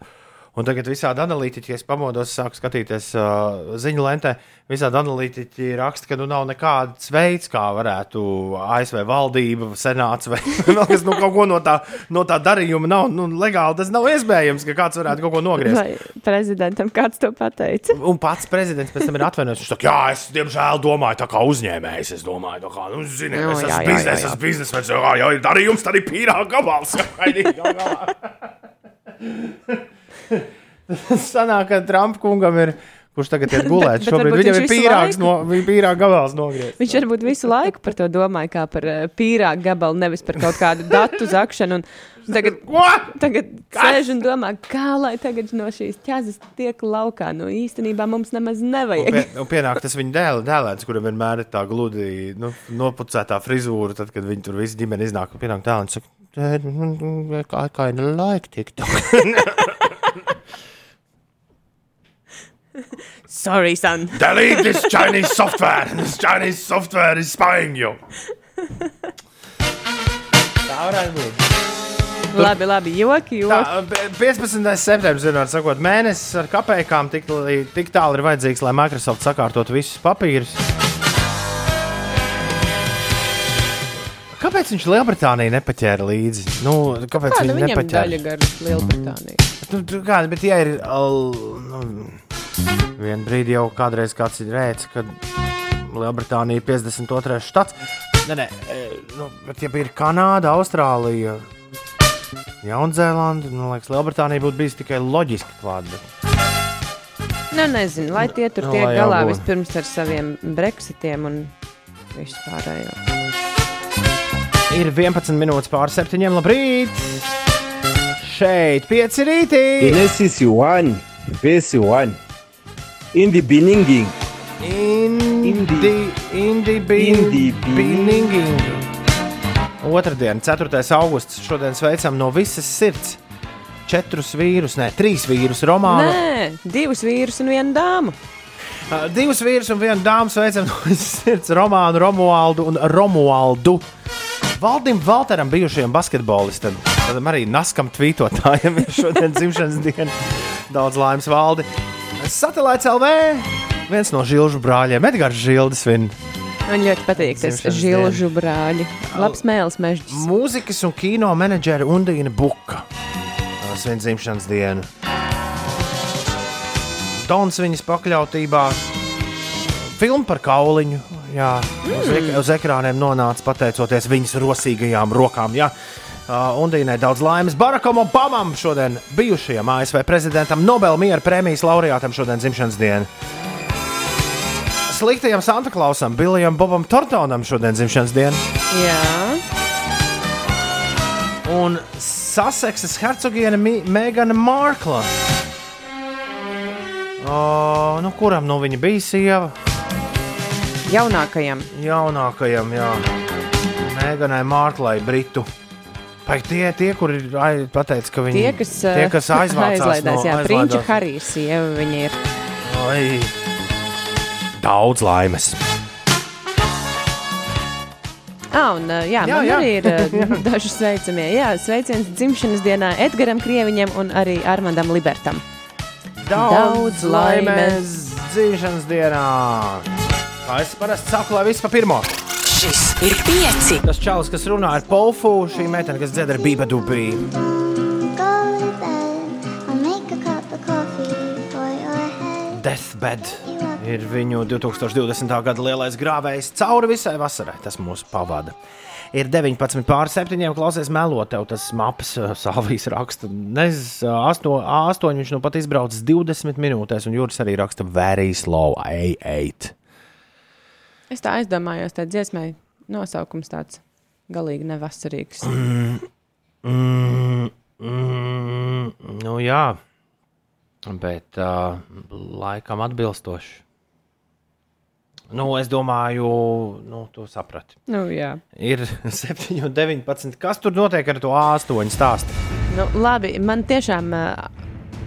Un tagad visādi analītiķi, ja es pamodos, sāku skatīties uh, ziņu lentē. Visādi analītiķi raksta, ka nu nav nekāds veids, kā varētu ASV valdība, senāts vai vēl [LAUGHS] kas nu, kaut ko no tā, no tā darījuma nav. Nu, legāli tas nav iespējams, ka kāds varētu kaut ko nogriezt. Vai prezidentam kāds to pateica? Un pats prezidents pēc tam ir atvainojis. Viņš saka, jā, es diemžēl domāju, tā kā uzņēmējs. Es domāju, tā kā, nu, zini, Nu, es esmu biznesa, es esmu biznesmenis. Jā, ja ir darījums, tad ir pīrāga gabals. [LAUGHS] [LAUGHS] Galā. [LAUGHS] Sanāk, ka Trumpa kungam ir, kurš tagad ir [LAUGHS] bet šobrīd viņam viņš ir pīrāgs, laiku- no, pīrāga gabals nogriezts. Viņš varbūt visu laiku par to domāja, kā par uh, pīrāgu gabalu, nevis par kaut kādu datu zakšanu. Un tagad, [LAUGHS] tagad sēž un domā, kā lai tagad no šīs ķēzes tiek laukā. Nu, īstenībā mums nemaz Un, nevajag. pie, un pienāk tas viņa dēl, dēlēns, kuram vienmēr ir tā gludi nu, nopucētā frizūra, tad, kad viņi tur visi ģimene iznāk. un Pienāk tā, un saka, "Dad, mm, I kind of like TikTok. [LAUGHS] Sorry, son. Delete this Chinese software. This Chinese software is spying you. Tā varētu būt. Labi, labi, joki, joki. Tā, p- 15. septembris, vienmēr sakot, mēnesis ar kapekām tik, tik tālu ir vajadzīgs, lai Microsoft sakārtotu visus papīrus. Kāpēc viņš Lielbritāniju nepaķēra līdzi? Nu, kāpēc Kāda viņš nepaķēra? daļa gar Lielbritāniju? Nu, tu kāda, bet ja ir. al- Nu, Vienu brīdi jau kādreiz kāds ir rēcis, ka Lielbritānija ir 52. štats. Nē, nē, e, nu, bet ja ir Kanāda, Austrālija, Jaunzēlanda, nu, liekas, Lielbritānija būtu bijusi tikai loģiski klāta. Nu, nezinu, lai tie tur Nu, tiek galā būtu. vispirms ar saviem Brexitiem un vispārējo. Ir 11 minūtes pār septiņiem. Labrīt! Šeit pieci rītī! Genesis 1, verse 1. In the beginning, Indi, indi, Indi, beginning. Otradien, 4. augusts. Šodien sveicam no visas sirds. Četrus vīrus, ne, trīs vīrus, Romānu. Nē, divus vīrus un vienu dāmu. Uh, divus vīrus un vienu dāmu sveicam no visas sirds. Romānu, Romualdu un Romualdu. Valdim Valteram, bijušajam basketbolistam, tādam arī naskam tvītotājam, ir šodien dzimšanas diena. Daudz laimes valdi. Satelīts LV, viens no žilžu brāļiem, Edgars Žildes. Vien. Man ļoti patīk tas žilžu brāļi. Labs mēls mežģis. Mūzikas un kino menedžera Undīna Buka. Svin dzimšanas dienu. Dons viņas pakļautībā. Filma par kauliņu. Jā, uz, ek uz ekrāniem nonāca pateicoties viņas rosīgajām rokām. Jā. Uh, Undīnai daudz laimes. Barakam Obamam šodien bijušajam ASV prezidentam, Nobel miera prēmijas laureātam šodien dzimšanas diena. Sliktajam Santa Klausam, Billijam Bobam Tortonam šodien dzimšanas diena. Jā, un Saseksas hercogiene Megana Markla. O, nu, kuram no viņa bija sieva? Jaunākajam. Jaunākajam, jā. Meganai Marklai, Britu. Vai tie, tie kur ir ai- pateicis, ka viņi Tie, kas, tie, eh, kas aizvācās [LAUGHS] aizlaidās, no, jā. Prinča Harijs sieva viņa ir. Ai, Daudz laimes. Ah, un, uh, jā, Jā, jā, arī ir [LAUGHS] uh, daži sveicamie. Jā, sveiciens dzimšanas dienā Edgaram Krieviņam un arī Armandam Libertam. Daudz laimes. dzīšanas dienā! Es parasti saku, lai viss pa pirmo. Šis ir pieci. Tas čalis, kas runā ar Polfu, šī meitene, kas dzed ar Bība Dubī. Go to bed. I'll make a cup of coffee for your head. Deathbed ir viņu 2020. gada lielais grāvējs cauri visai vasarai. Tas mūs pavada. Ir 19 pār 7. Klausies, melo tev tas maps, uh, Salvijas raksta. Nezinu, 8, viņš nu pat izbraucis 20 minūtēs, un Juris arī raksta very slow, A8. Es tā aizdomājos, tā dziesmai nosaukums tāds galīgi nevasarīgs. Mm, mm, nu jā, bet uh, laikam atbilstoši. Nu, es domāju, nu, tu saprati. Nu, jā. Ir [LAUGHS] 7, 19. Kas tur notiek ar to A8 stāstu? Nu, labi, man tiešām uh,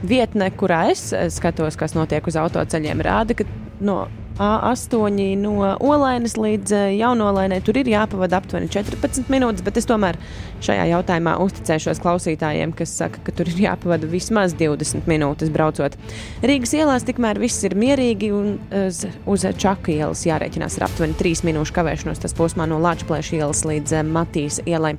vietne, kurā es skatos, kas notiek uz autoceļiem, rāda, ka no A8 no Olainas līdz uh, Jaunolainai tur ir jāpavada aptuveni 14 minūtes, bet es tomēr šajā jautājumā uzticēšos klausītājiem, kas saka, ka tur ir jāpavada vismaz 20 minūtes braucot. Rīgas ielās tikmēr viss ir mierīgi un uz, uz Čaku ielas jārēķinās ar aptuveni 3 minūšu kavēšanos tas posmā no Lāčplēša ielas līdz eh, Matīs ielai.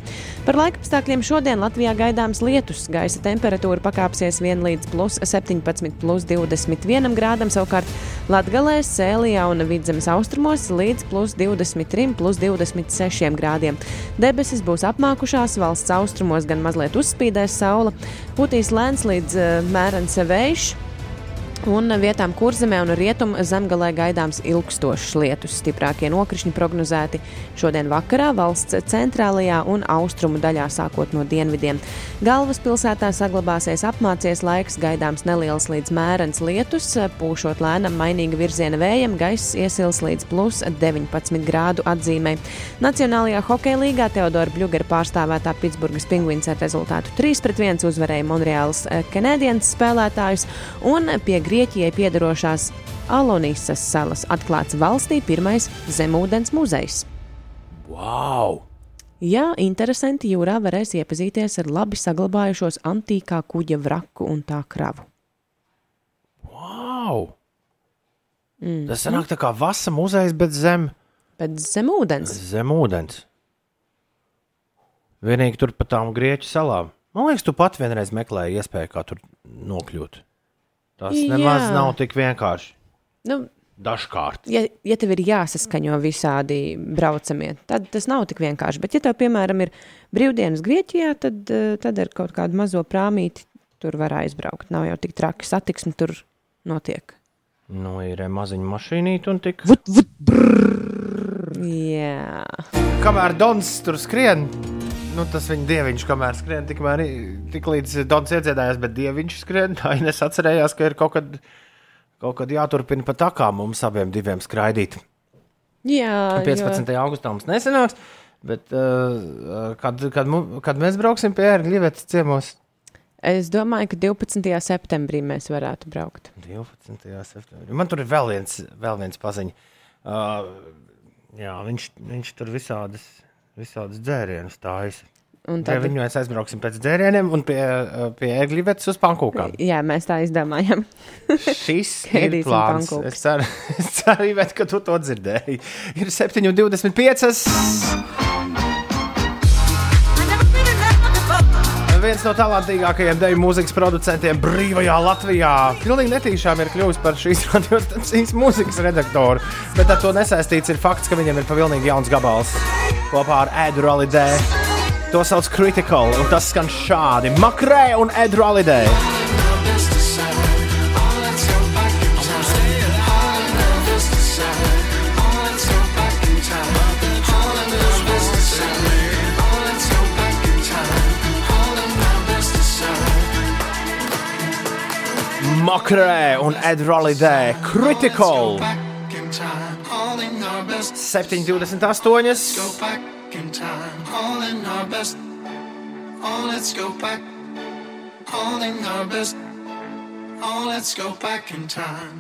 Par laikapstākļiem šodien Latvijā gaidāms lietus. Gaisa temperatūra pakāpsies 1 līdz plus 17, plus 21 grādam, savukārt Latgalē, Sēlijā un Vidzemes austrumos līdz plus 23, plus 26 grādiem. Debesis būs apmākušās, valsts austrumos gan mazliet uzspīdēs saule, putīs lēns līdz uh, mērens vējš. Un vietām kurzemē un rietumu zemgalē gaidāms ilgstošs lietus. Stiprākie nokrišņi prognozēti šodien vakarā valsts centrālajā un austrumu daļā, sākot no dienvidiem. Galvaspilsētā saglabāsies apmācies laiks, gaidāms neliels līdz mērens lietus, pūšot lēnam mainīga virziena vējam, gaiss iesils līdz plus 19 grādu atzīmē. Nacionālajā hokeja līgā Teodora Bļugera pārstāvētā Pitsburgas pingvīns ar rezultātu 3-1 uzvarēja Monreāls Canadiens spēlētājus un pie Grieķijai piedarošās Alonisas salas atklāts valstī pirmais zemūdens muzejs. Wow! Jā, interesanti, jūrā varēs iepazīties ar labi saglabājušos antīkā kuģa vraku un tā kravu. wow. Mm. Tas sanāk tā kā vasa muzejs, bet zem, Bet zemūdens. zem ūdens. Vienīgi tur pa tām grieķu salām. Man liekas, tu pat vienreiz meklēji iespēju, kā tur nokļūt. Tas Jā. nemaz nav tik vienkārši. Nu, Dažkārt. ja, ja tev ir jāsaskaņo visādi braucamie, tad tas nav tik vienkārši. Bet, ja tev, piemēram, ir brīvdienas Grieķijā, tad, eh, tad ar kaut kādu mazo prāmīti tur var aizbraukt. Nav jau tik traki satiksme tur notiek. Nu, ir maziņa mašīnīte un tik. Vut, vut, brrr. Jā, Kamēr Dons tur skrien, nu, tas viņa dieviņš, kamēr skrien, tikmēr, tik līdz Dons iedziedājās, bet dieviņš skrien. [LAUGHS] Tā Ines atcerējās, ka ir kaut kad, kaut kad jāturpina pa takām mums abiem diviem skraidīt. jā 15. augustā mums nesenāks, bet uh, kad, kad, mu- kad mēs brauksim pie Erģivetes ciemos? Es domāju, ka 12. septembrī mēs varētu braukt. 12. septembrī. Man tur ir vēl viens, vēl viens paziņš. Uh, jā, viņš, viņš tur visādas, visādas dzērienus taisa. Un Pie tad, viņu mēs aizbrauksim pēc dzērieniem un pie, uh, pie Erģivetes uz pankūkām. jā, mēs tā izdomājam. [LAUGHS] Šis ir plāns. Es ceru, [LAUGHS] es ceru Ivēt, ka tu to dzirdēji. Ir 7,25. Viens no talantīgākajiem deju mūzikas producentiem brīvajā Latvijā. Pilnīgi netīšām ir kļuvis par šīs [LAUGHS] radiostacijas mūzikas redaktoru. Bet ar to nesaistīts ir fakts, ka viņam ir pavilnīgi jauns gabals kopā ar Edu Rolidē. To sauc Critical, un tas skan šādi: Makrē un Edu Rolidē. Makrē un Rolidē. Critical 728.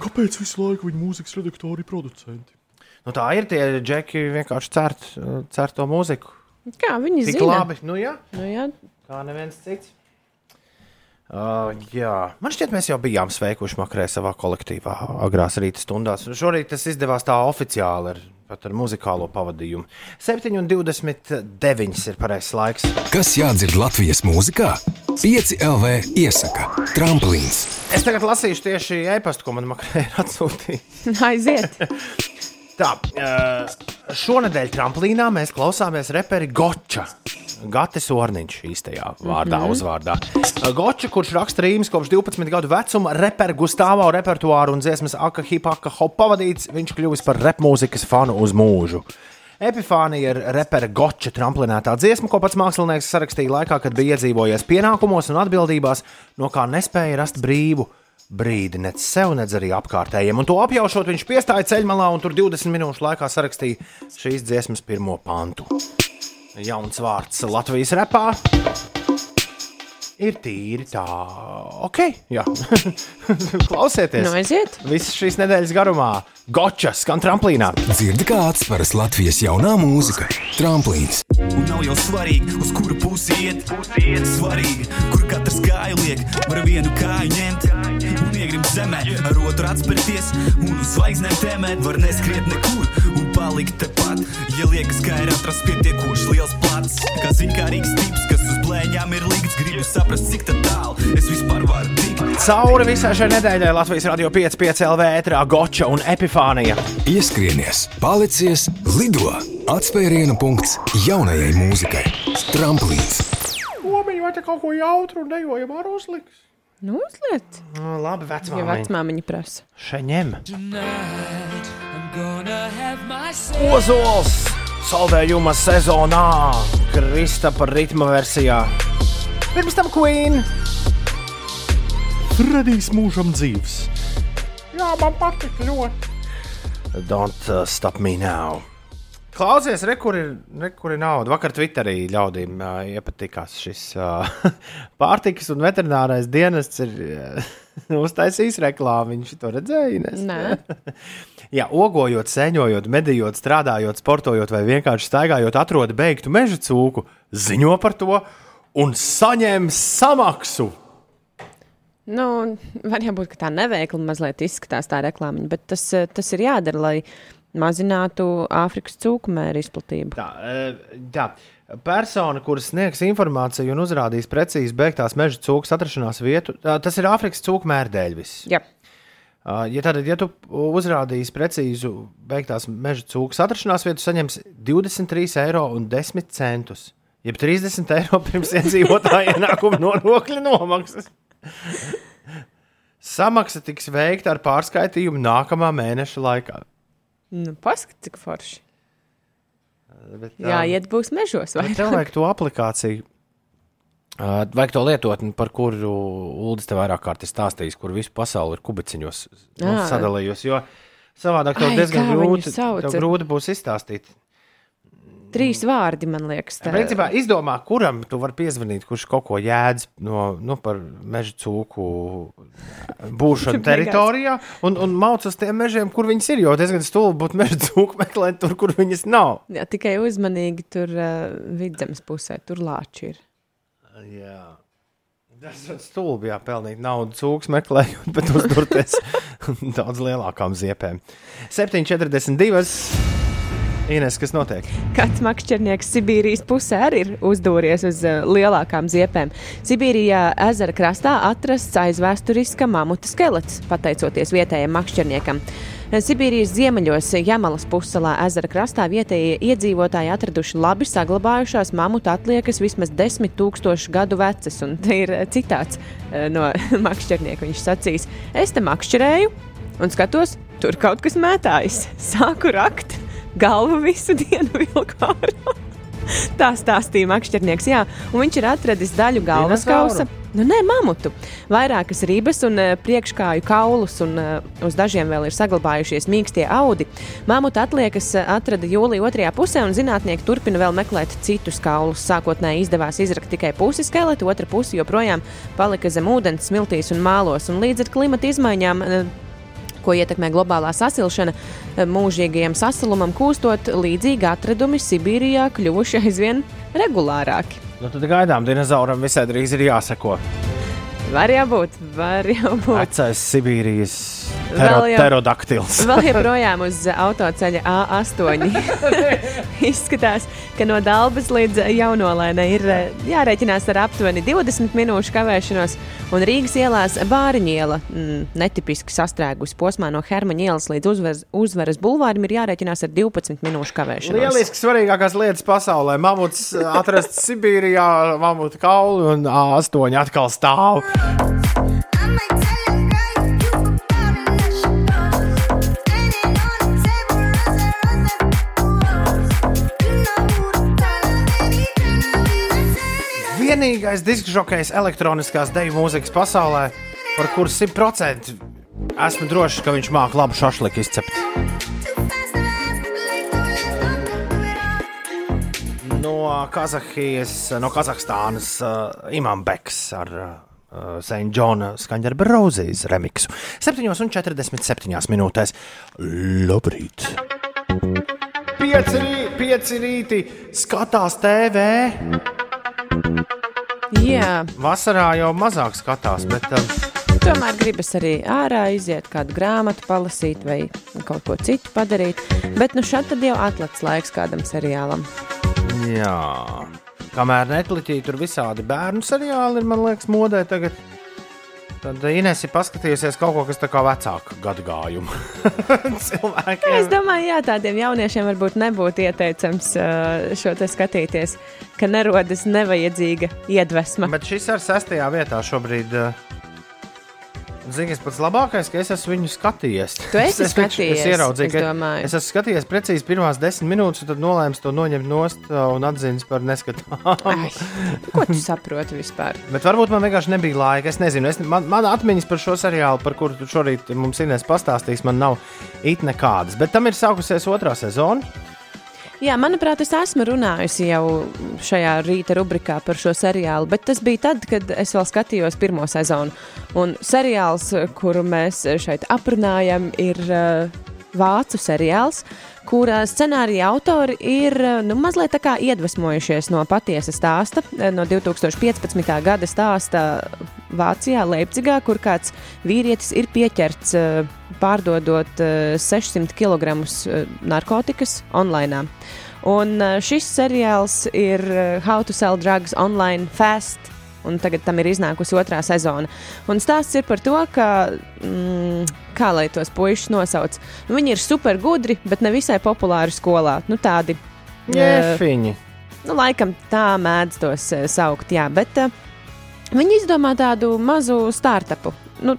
Kāpēc visu laiku viņa mūzikas redaktori ir producenti? Nu, tā ir tie džeki vienkārši cert, cert to mūziku. Kā viņi Tik zina? labi, nu jā, Nu, jā. kā neviens cits. Uh, jā, man šķiet, mēs jau bijām sveikuši makrē savā kolektīvā agrās rīta stundās. Šorīt tas izdevās tā oficiāli ar, pat ar muzikālo pavadījumu. 7,29 ir pareizais laiks. Kas jādzird Latvijas mūzikā? 5 LV iesaka tramplīns. Es tagad lasīšu tieši e-pastu, ko man makrē ir atsūtījis. Aiziet! [LAUGHS] Tā, uh, šonadēļ tramplīnā mēs klausāmies reperi Goča. Gatis Orniņš īstajā vārdā, mm -hmm. uzvārdā. Uh, Goča, kurš raksta rīmas kopš 12 gadu vecuma, reperu Gustavā repertuāru un dziesmas Aka Hipaka Hop pavadīts, viņš kļuvis par rep mūzikas fanu uz mūžu. Epifānija ir repera Goča tramplinētā dziesma, ko pats mākslinieks sarakstīja laikā, kad bija iedzīvojies pienākumos un atbildībās, no kā nespēja rast brīvu brīdi nec sev, nec arī apkārtējiem. Un to apjaušot, viņš piestāja ceļmalā un tur 20 minūšu laikā sarakstīja šīs dziesmas pirmo pantu. Jauns vārds Latvijas repā. Ir tīri tā, ok. Jā. [LAUGHS] Klausieties, Nu, aiziet! visas šīs nedēļas garumā Goča skan tramplīnā. Dzirdi kā atsveras Latvijas jaunā mūzika - tramplīns. Un nav jau svarīgi, uz kuru pusi iet. Svarīgi, kur katrs kāju liek, var vienu kāju ņemt. Un iegrimt zemē, ar otru atspērties. Un uz zvaigznēm tēmēt, var neskriet nekur. Palikt tepat, ja liekas, ka ir atrasts pietiekoši liels plats. Kā zinkārīgs tips, kas uz blēņām ir likts, gribu saprast, cik tā tālu es vispār varu tikt. Cauri visai šai nedēļai Latvijas radio 5,5 LV ētrā Goča un Epifānija. Ieskrienies, palicies, lido! Atspēriena punkts jaunajai mūzikai - tramplīns. Omiņ, vai te kaut ko jautru un dejojam ar uzliks? Nu, uzliet! Nu, labi, Ja vecmāmiņa. vecmāmiņa prasa. Šeņem. Ozols saldējuma sezonā Kristapa ritma versijā. Pirms tam Queen. Fredijs mūžam dzīves. Jā, man patīk ļoti. Don't uh, stop me now. Klausies, re, kur ir, re, kur ir nauda. Vakar Twitterī ļaudīm uh, iepatikās šis uh, [LAUGHS] pārtikas un veterinārais dienests ir uh, [LAUGHS] uztaisījis reklāmu. Viņš to redzēja. Ines? Nē, [LAUGHS] Ja ogojot, sēņojot, medījot, strādājot, sportojot vai vienkārši staigājot, atrod beigtu meža cūku, ziņo par to un saņem samaksu. nu, var jābūt, ka tā neveikli mazliet izskatās tā reklāmiņa, bet tas, tas ir jādara, lai mazinātu Āfrikas cūku mēru izplatību. Tā, tā. Persona, kuras sniegs informāciju un uzrādīs precīzi beigtās meža cūkas atrašanās vietu, tas ir Āfrikas cūku mērdēļvis. Jā, Uh, Ja, tātad, ja tu uzrādīsi precīzu beigtās meža cūkas atrašanās vietu, saņems 23 eiro un 10 centus. Jeb 30 eiro [LAUGHS] pirms iedzīvotāja ienākuma nodokļa nomaksas. Samaksa tiks veikta ar pārskaitījumu nākamā mēneša laikā. Nu, paskat, cik forši. Bet, Jā, iet būs mežos, tev vajag to aplikāciju. Uh, vajag to lietotni, par kuru Ulas te vairāk kārt ir stāstījis, kur visu pasauli ir kubiciņos nu, sadalījusi. Jo savādāk tev Ai, diezgan grūti, tev grūti būs izstāstīt. Trīs vārdi, man liekas. tā- Principā izdomā, kuram tu vari piezvanīt, kurš kaut ko jēdz no, nu, par meža cūku būšanu teritorijā un, un mauc uz tiem mežiem, kur viņas ir. Jo diezgan stulbi būtu meža cūku [LAUGHS] meklēt tur, kur viņas nav. Jā, tikai uzmanīgi tur uh, vidzemes pusē, tur lāči ir. Jā. Tas ir stulbi, jā, pelnīt naudu cūks meklējot, bet uzdurties [LAUGHS] [LAUGHS] daudz lielākām ziepēm. 7,42. Ines, kas notiek? Kāds makšķernieks Sibīrijas pusē arī ir uzdūries uz uh, lielākām ziepēm. Sibīrijā ezera krastā atrasts aizvēsturiska mamuta skelets, pateicoties vietējiem makšķerniekam. Sibīrijas ziemeļos, Jamalas pussalā ezera krastā vietējie iedzīvotāji atraduši labi saglabājušās mamuta atliekas vismaz desmit tūkstošu gadu vecas. Un te ir eh, citāts eh, no [LAUGHS] makšķernieka. Viņš sacīs, es te makšķerēju un skatos, tur kaut kas mētājas. Sāku rakt, galvu visu [LAUGHS] dienu vilku ārā. Tā stāstīja makšķernieks, jā, un viņš ir atradis daļu galvas kausa. Nu, nē, mamutu. Vairākas rības un uh, priekškāju kaulus, un uh, uz dažiem vēl ir saglabājušies mīkstie audi. Mamuta atliekas uh, atrada jūlijā otrajā pusē, un zinātnieki turpina vēl meklēt citus kaulus. Sākotnēji izdevās izrakt tikai pusi skeletu, otra puse joprojām palika zem ūdens, smiltīs un mālos. Un līdz ar klimata izmaiņām ko ietekmē globālā sasilšana, mūžīgajam sasilumam kūstot, līdzīgi atradumi Sibīrijā kļuvuši aizvien regulārāki. Nu, tad gaidām, dinozauram visai drīz ir jāseko. Var jābūt, var jābūt. Vecais Sibīrijas Vēl pterodaktils. Vēl joprojām uz autoceļa A8 [LAUGHS] izskatās, ka no Dabas līdz Jaunolēnai ir eh, jārēķinās ar aptuveni 20 minūšu kavēšanos, un Rīgas ielās Bāriņiela mm, netipiski sastrēgus posmā no Hermaņa ielas līdz uzvaras, uzvaras bulvārim ir jārēķinās ar 12 minūšu kavēšanos. Lieliski svarīgākās lietas pasaulē. Mamuts atrasts Sibīrijā, mamuta kauli un A8 atkal stāv. Vienīgais diskžokejs elektroniskās deju mūzikas pasaulē, par kuru simtprocentīgi esmu drošs, ka viņš māca labu šašliku izcept. No Kazahijas, no Kazahstānas uh, Imants ar uh, St. John skaņdarba Rozijas remiksu. 7,47 minūtēs. Labrīt! Pieci, rī- pieci rīti skatās TV. Jā, Vasarā jau mazāk skatās, bet uh, tomēr gribas arī ārā iziet, kādu grāmatu palasīt vai kaut ko citu padarīt. Bet nu šādi tad jau atlicis laiks kādam seriālam. jā. Kamēr netliķī tur visādi bērnu seriāli ir, man liekas, modē tagad. Tad Inês ir paskatījusies kaut ko, kas tā kā vecāka gadu gājuma [LAUGHS] cilvēkiem. Es domāju, jā, tādiem jauniešiem varbūt nebūtu ieteicams uh, šo te skatīties, ka nerodas nevajadzīga iedvesma. Bet šis ir sestajā vietā šobrīd. Zini, kas pats labākais, ka es esmu viņu skatījies. Tu esi es, skatījies, Es ieraudzīju, es ka domāju. es esmu skatījies precīzi pirmās desmit minūtes, un tad nolēmu to noņemt nost uh, un atzīst par neskatāmu. Ko tu saproti vispār? [LAUGHS] Bet varbūt man vienkārši nebija laika. Es nezinu, es, man, man atmiņas par šo seriālu, par kuru tu šorīt mums Inês pastāstīs, man nav it nekādas. Bet tam ir sākusies otrā sezona. Jā, manuprāt, es esmu runājusi jau šajā rīta rubrikā par šo seriālu, bet tas bija tad, kad es vēl skatījos pirmo sezonu. Un seriāls, kuru mēs šeit aprunājam, ir uh, vācu seriāls, kurā scenārija autori ir uh, nu, mazliet iedvesmojušies no patiesa stāsta, eh, no 2015. gada stāsta Vācijā, Leipzigā, kur kāds vīrietis ir pieķerts uh, pārdodot uh, 600 kg narkotikas online. Un uh, šis seriāls ir uh, How to Sell Drugs Online Fast. Un tagad tam ir iznākusi otrā sezona. Un stāsts ir par to, ka, mm, kā lai tos puikas nosauc, nu, viņi ir super gudri, bet ne visai populāri skolā. Nu, tādi, eh, Jefiņi. nu, laikam tā mēdz tos uh, saukt, jā, bet uh, viņi izdomā tādu mazu startupu. Nu,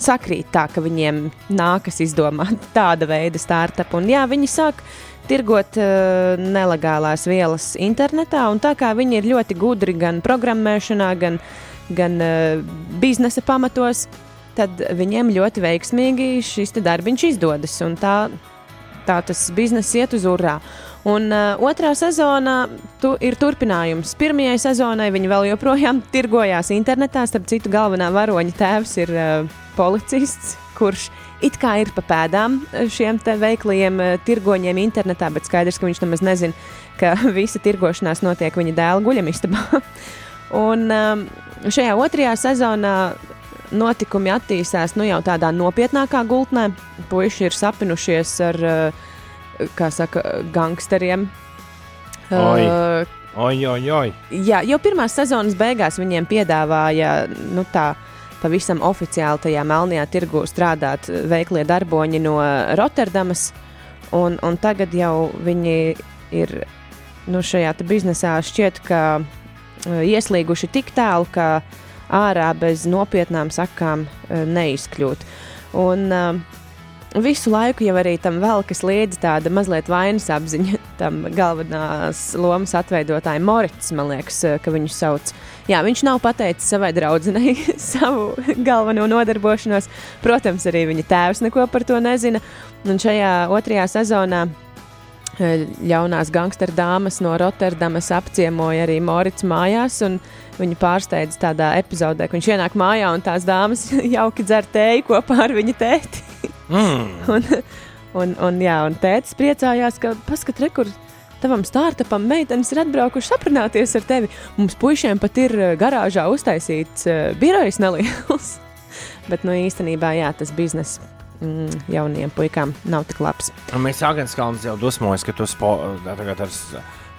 sakrīt tā, ka viņiem nākas izdomāt [LAUGHS] tāda veida startupu. Un jā, viņi sāk tirgot uh, nelegālās vielas internetā, un tā kā viņi ir ļoti gudri gan programmēšanā, gan, gan uh, biznesa pamatos, tad viņiem ļoti veiksmīgi šis darbiņš izdodas. Tā, tā tas bizness iet uz urā. Un uh, otrā sezonā tu, ir turpinājums. Pirmajai sezonai viņi vēl joprojām [LAUGHS] tirgojās internetā. Starp citu, galvenā varoņa tēvs ir uh, policists, kurš it kā ir pa pēdām eh, šiem te veiklajiem uh, tirgoņiem internetā, bet skaidrs, ka viņš nemaz nezina, ka [LAUGHS] visa tirgošanās notiek viņa dēla guļamistabā. [LAUGHS] Un um, šajā otrajā sezonā notikumi attīstās nu, jau tādā nopietnākā gultnē. Puisši ir sapinušies ar, uh, kā saka, gangsteriem. Oi. Uh, Oi, oi, oi. Jā, jau pirmās sezonas beigās viņiem piedāvāja nu, tā, pavisam oficiāli tajā melnajā tirgu strādāt veiklie darboņi no Rotterdamas. Un, un tagad jau viņi ir nu, šajā biznesā šķiet, ka ieslīguši tik tālu, ka ārā bez nopietnām sakām neizkļūt. Un, uh, Visu laiku jau arī tam velkas līdzi tāda mazliet vainas apziņa [LAUGHS] tam galvenās lomas atveidotājai Morits, man liekas, eh, ka viņu sauc. Jā, viņš nav pateicis savai draudzenei [LAUGHS] savu galveno nodarbošanos. Protams, arī viņa tēvs neko par to nezina. Un šajā otrajā sezonā ļaunās gangsteru dāmas no Rotterdamas apciemoja arī Morits mājās. Viņu pārsteidz tādā epizodē, ka viņš ienāk mājā un tās dāmas [LAUGHS] jauki dzer tēju kopā ar viņa tēti. Mm. Un, un, un, jā, un tētis priecājās, ka paskat, re, kur tavam startupam meitenes ir atbraukušas aprunāties ar tevi. Mums puišiem pat ir eh, garāžā uztaisīts uh, birojs neliels. [LAUGHS] Bet, nu, īstenībā, jā, tas bizness mm, jauniem puikām nav tik labs. Mēs Agenskalns jau dusmojas, ka tu tagad ar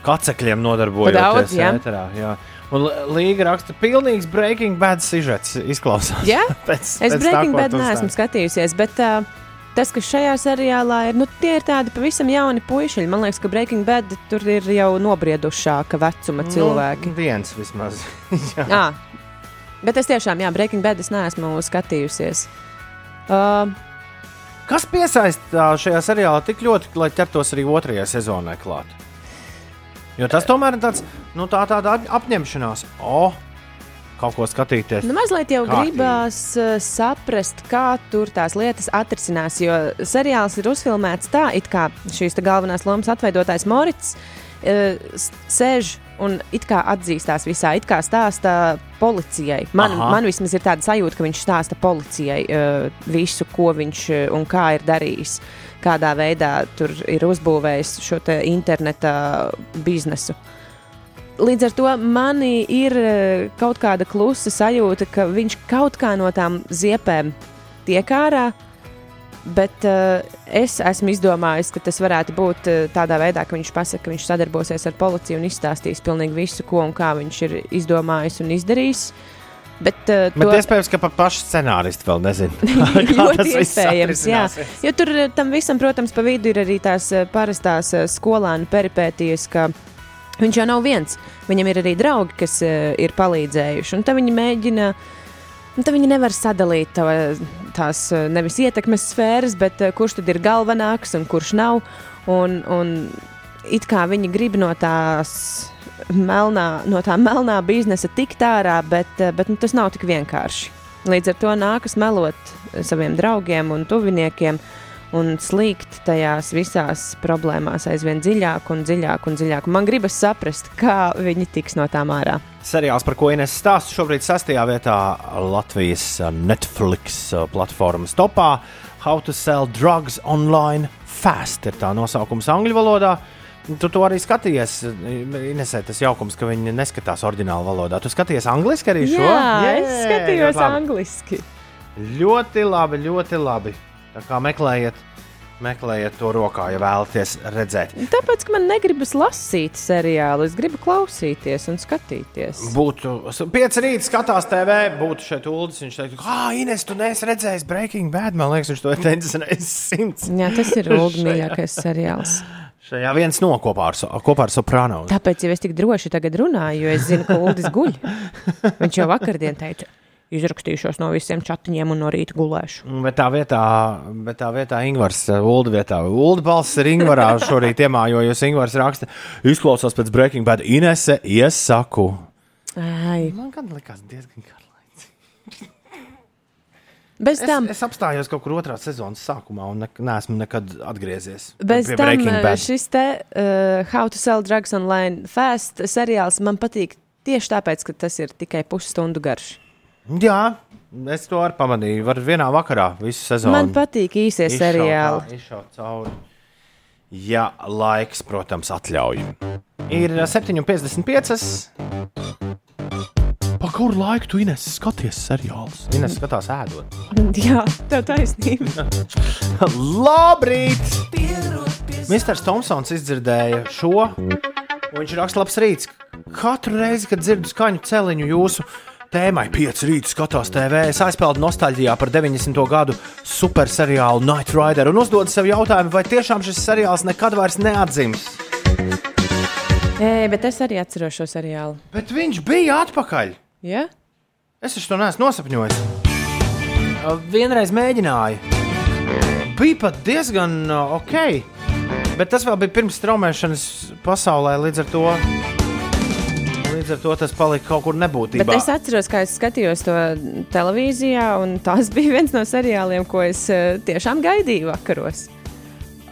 kacekļiem nodarbojies. Daudz, jā. Ēterā, jā. Un Līga raksta, pilnīgs Breaking Bad sižets izklausās. Jā, [LAUGHS] pēc, es pēc tā, Breaking ko Bad neesmu skatījusies, bet uh, tas, kas šajā seriālā ir, nu, tie ir tādi pavisam jauni puiši. Man liekas, ka Breaking Bad tur ir jau nobriedušāka vecuma cilvēki. Nu, viens vismaz. [LAUGHS] jā. Jā. Bet es tiešām, jā, Breaking Bad es neesmu skatījusies. Uh, Kas piesaista šajā seriālā tik ļoti, lai ķertos arī otrajai sezonai klāt? Jo tas tomēr ir tāds, nu, tā tāda ap- apņemšanās. O, kaut ko skatīties. Nu, mazliet jau Kārtīgi. gribās uh, saprast, kā tur tās lietas atrisinās. Jo seriāls ir uzfilmēts tā, it kā šīs galvenās lomas atveidotājs Morits uh, sēž un it kā atzīstās visā, it kā stāsta policijai. Man, Aha. man vismaz ir tāda sajūta, ka viņš stāsta policijai uh, visu, ko viņš uh, un kā ir darījis. Kādā veidā tur ir uzbūvējis šo te interneta biznesu. Līdz ar to manī ir eh, kaut kāda klusa sajūta, ka viņš kaut kā no tām ziepēm tiek ārā. Bet uh, es esmu izdomājis, ka tas varētu būt uh, tādā veidā, ka viņš pasakā, ka viņš sadarbosies ar policiju un izstāstīs pilnīgi visu, ko un kā viņš ir izdomājis un izdarījis. Bet, uh, Bet iespējams, ka pat paši scenāristi vēl [LAUGHS] [LAUGHS] tas Ļoti iespējams, jā. Jo tur tam visam, protams, pa vidu ir arī tās parastās skolānu peripētīs, ka viņš jau nav viens. Viņam ir arī draugi, kas eh, ir palīdzējuši. Un tad viņi mēģina. Un tad viņi nevar sadalīt to, tās eh, nevis ietekmes sfēras, bet eh, kurš tad ir galvenāks un kurš nav. Un, un it kā viņi grib no tās melnā, no tā melnā biznesa tikt ārā, bet, eh, bet nu, tas nav tik vienkārši. Līdz ar to nākas melot saviem draugiem un tuviniekiem un slīgt tajās visās problēmās aizvien dziļāk un dziļāk un dziļāk. Man gribas saprast, kā viņi tiks no tām ārā. Seriāls, par ko Ines stāsta, šobrīd sastajā vietā Latvijas Netflix platformas topā. How to sell drugs online fast ir tā nosaukums angļu valodā. Tu to arī skaties. Inesē tas jaukums, ka viņi neskatās oriģinālā valodā. Tu skaties angliski arī šo? Jā, Jē, es skatījos angliski. Ļoti labi, ļoti labi. Tā kā meklējiet, meklējiet to rokā, ja vēlaties redzēt. Tāpēc, ka man negribas lasīt seriālu, es gribu klausīties un skatīties. Būtu pieci rīta, skatās TV, būtu šeit ULDS. Viņš teikt, ah, Ines, tu neesi redzējis Breaking Bad. Man liekas, viņš to ir teicis [LAUGHS] reizes simts. Jā, tas ir [LAUGHS] Šajā- mīļākais seriāls. Šajā viens no kopā ar, kopā ar Soprano. Tāpēc jau es tik droši tagad runāju, jo es zinu, ka Uldis guļ. Viņš jau vakardien teica, izrakstīšos no visiem chatiņiem un no rīta gulēšu. Bet tā vietā, bet tā vietā Ingūns, Ulu vietā, Ulu balss ir Ingūrā [LAUGHS] šorīt iemājojos. Ingūns raksta, izklausās pēc Breaking Bad. Inese, iesaku. Ai, Man gan likās diezgan garlaicīgi. [LAUGHS] bez Es, tam, es apstājos kaut kur otrā sezonas sākumā un ne, neesmu nekad atgriezies. bez pie tam Breaking Bad. šis te uh, How to Sell Drugs Online Fast seriāls man patīk tieši tāpēc, ka tas ir tikai pusstundu garš. Jā, es to arī pamanīju. Var vienā vakarā visu sezonu. Man patīk īsie izšaut seriāli. Izšaut cauri. Ja laiks, protams, atļauj. Ir 7,55. Pa kuru laiku tu Ines skaties seriālus? Ines skatās ēdot. [LAUGHS] Jā, tev taisnība. [LAUGHS] Labrīt! Misters Thompsons izdzirdēja šo. un Viņš raksta labs rīts. Katru reizi, kad dzirdu skaņu celiņu jūsu tēmai, pieci rīta skatās TV, es aizpeldu nostalģijā par 90. gadu superseriālu Night Rider un uzdodu sev jautājumu, vai tiešām šis seriāls nekad vairs neatdzims. Ē, bet es arī atceros šo seriālu. Bet viņš bija atpakaļ. Ja? Es to neesmu nosapņojis. Vienreiz mēģināju. Bija pat diezgan ok. Bet tas vēl bija pirms traumēšanas pasaulē. Līdz ar to, līdz ar to tas palika kaut kur nebūtībā. Bet es atceros, kā es skatījos to televīzijā, un tas [LAUGHS] bija viens no seriāliem, ko es eh, tiešām gaidīju vakaros.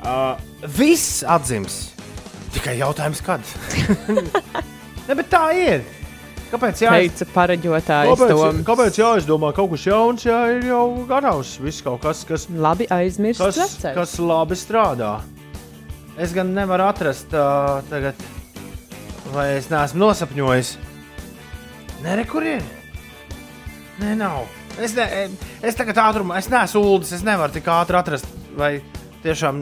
Uh, viss atzīms. Tikai jautājums, kad. [LAUGHS] ne, bet tā ir. Kāpēc jāiz... Teica pareģotājs Kāpēc, Toms. kāpēc jāizdomā kaut kas jauns, ja ir jau gatavs? Viss kaut kas, kas, Labi aizmirsts kas, kas labi strādā. Es gan nevaru atrast uh, tagad, vai es neesmu nosapņojis. Nē, re, kur ir? Nē, nav. Es, ne, es tagad ātrumā, es neesmu ULDS, es nevaru tik ātri atrast, vai tiešām.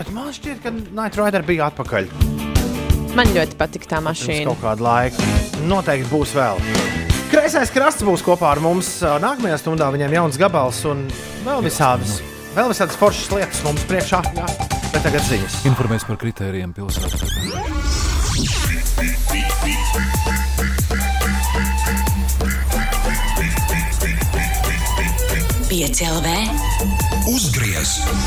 Bet man šķiet, ka Night Rider bija atpakaļ. Man ļoti patīk tā Pirms mašīna. kaut kādu laiku. Noteikti būs vēl. Kreisais krasts būs kopā ar mums nākamajā stundā. Viņiem jauns gabals un vēl visādas, vēl visādas foršas lietas mums priekšā. Jā. Bet tagad ziņas. Informēs par kritērijiem pilsētā. Pieci LV. Uzgriez un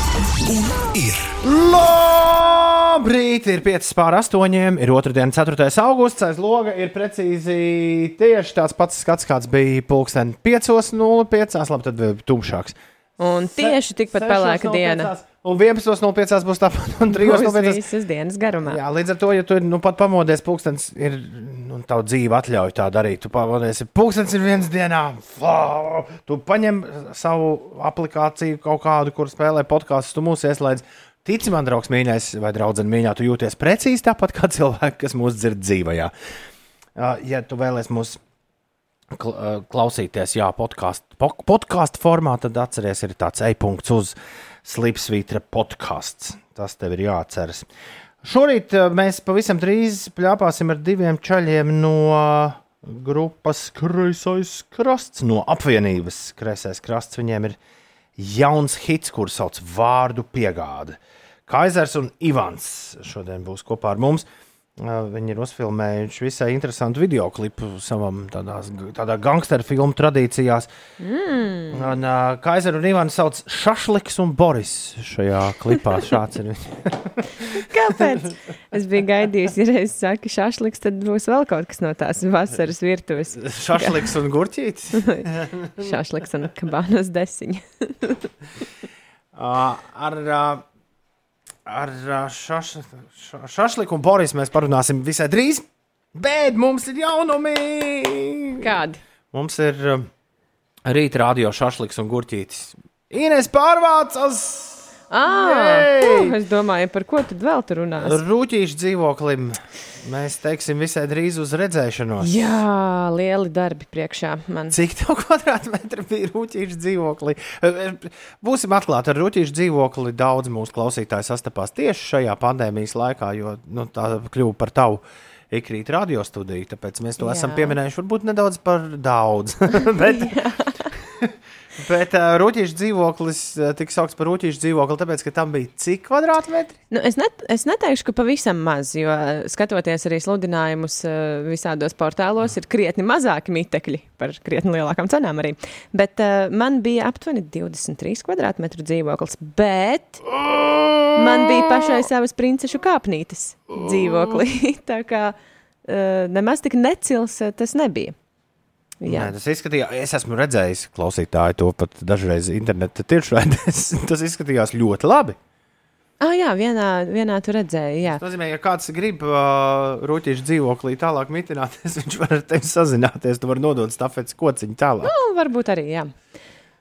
ir. Labrīt! Ir 5 pār 8. Ir 2. un 4. augusts. Aiz loga ir precīzi tieši tāds pats skats, kāds bija pulksten 5.05. Labi, tad bija tumšāks. Un tieši tikpat pelēka diena. Un 11.05. būs tāpat, un 3.05. Būs visas dienas garumā. Jā, līdz ar to, ja tu nu, pat pamodies, pūkstens ir, nu, tā dzīve atļauj tā darīt. Tu pamodies, pūkstens ir viens dienā. Fā! Tu paņem savu aplikāciju kaut kādu, kur spēlē podkāstus, tu mūs ieslēdz. Tici man, draugs, mīļais, vai draudzene mīļā, tu jūties precīzi tāpat kā cilvēki, kas mūs dzird dzīvajā. Ja tu vēlēsies mūs kl klausīties, jā, podkāstu podkast formā, tad atceries, ir tāds e-punkts uz Slipsvītra podkāsts. Tas tev ir jāatceras. Šorīt uh, mēs pavisam drīz plāpāsim ar diviem čaļiem no uh, grupas Kreisais krasts, no apvienības Kreisais krasts. Viņiem ir jauns hits, kurš sauc vārdu piegāde. Kaisers un Ivans šodien būs kopā ar mums. Uh, Viņi ir uzfilmējuši visai interesantu video klipu savam tādās, tādā gangsteru filmu tradīcijās. Mm. Un, uh, Kaiser un Ivans sauc Šašliks un Boris šajā klipā. [LAUGHS] Šāds ir viņš. [LAUGHS] Kāpēc? Es biju gaidījis, ja reizes saka, šašliks, tad būs vēl kaut kas no tās vasaras virtuves. Šašliks un Gurķītis. [LAUGHS] Šašliks un kabānas desiņa. Uh, ar uh, ar šaš, ša, Šašliku un Boris mēs parunāsim visai drīz. Bet mums ir jaunumi! Kādi? Mums ir rīta radio šašliks un gurķītis. Ines pārvācas! Ah, uh, es domāju, par ko tad vēl tur runās? Rūtīšu dzīvoklim. Mēs teiksim visai drīz uz redzēšanos. Jā, lieli darbi priekšā man. Cik tev [LAUGHS] kvadrātmetri bija rūtīšu dzīvoklī? Būsim atklāti, ar rūtīšu dzīvokli daudz mūsu klausītāju sastapās tieši šajā pandēmijas laikā, jo nu, tā kļuva par tavu ikrīt radiostudiju. Tāpēc mēs to Jā. esam pieminējuši varbūt nedaudz par daudz. [LAUGHS] bet [LAUGHS] bet uh, rūtīšu dzīvoklis uh, tika saukts par rūtīšu dzīvokli, tāpēc, ka tam bija cik kvadrātmetri? Nu, es, net, es neteikšu, ka pavisam maz, jo eh, skatoties arī sludinājumus eh, visādos portālos, ir krietni mazāki mitekļi par krietni lielākām cenām arī. Bet uh, man bija aptuveni 23 kvadrātmetru dzīvoklis, bet man bija pašai savas princešu kāpnītes dzīvoklī. [LAUGHS] Tā kā uh, nemaz tik necils eh, tas nebija. Jā. Nē, tas izskatījās, es esmu redzējis, klausītāji to pat dažreiz internetā tiešraidēs. [LAUGHS] Tas izskatījās ļoti labi. Ah, jā, vienā, vienā tu redzēji. Jā. Tas nozīmē, ja kāds grib uh, rūtīšu dzīvoklī tālāk mitināties, [LAUGHS] viņš var ar tevi sazināties. Tu vari nodot stafetes kociņu tālāk. Nu, varbūt arī, jā.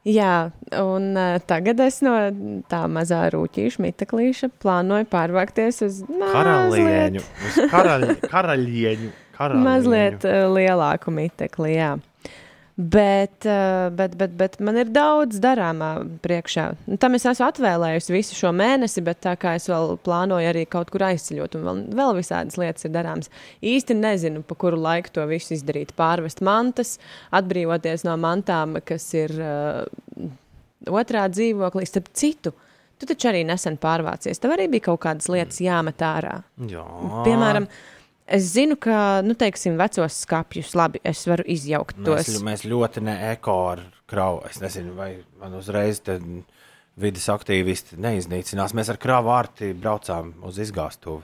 Jā, un uh, tagad es no tā mazā rūtīša mitaklīša plānoju pārvākties uz Karalieņu. mazliet, uz Karaļ, karalieņu. [LAUGHS] karalieņu. mazliet uh, lielāku mitekli, jā. Bet, uh, bet, bet, bet man ir daudz darāmā priekšā. Nu, Tam es esmu atvēlējusi visu šo mēnesi, bet tā kā es vēl plānoju arī kaut kur aizceļot, un vēl, vēl visādas lietas ir darāmas. Īsti nezinu, pa kuru laiku to visu izdarīt. Pārvest mantas, atbrīvoties no mantām, kas ir uh, otrā dzīvoklī, starp citu. Tu taču arī nesen pārvācies. Tev arī bija kaut kādas lietas jāmet ārā. Jā, Piemēram, es zinu, ka, nu, teiksim, vecos skāpjus, labi, es varu izjaukt mēs, tos. mēs ļoti ne eko ar kravu. Es nezinu, vai man uzreiz vidas aktīvisti neiznīcinās. Mēs ar kravu ārti braucām uz izgāstuvi.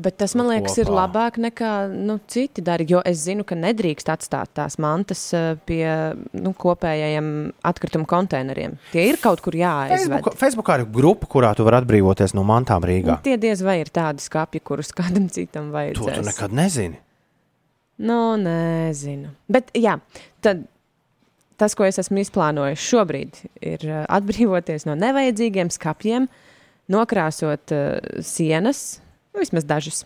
Bet tas, man liekas, ir kopā. labāk nekā nu, citi dara. Jo es zinu, ka nedrīkst atstāt tās mantas eh, pie nu, kopējiem atkritumu konteineriem. Tie ir kaut kur jāaizved. Facebook, Facebookā ir grupa, kurā tu vari atbrīvoties no mantām Rīgā. Nu, tie diez vai ir tādi skāpji, kurus kādam citam To tu vajadzēs. nekad nezini. Nu, nezinu. Bet, jā, tad tas, ko es esmu izplānojis šobrīd, ir uh, atbrīvoties no nevajadzīgiem skapjiem, nokrāsot uh, sienas, nu, vismaz dažas.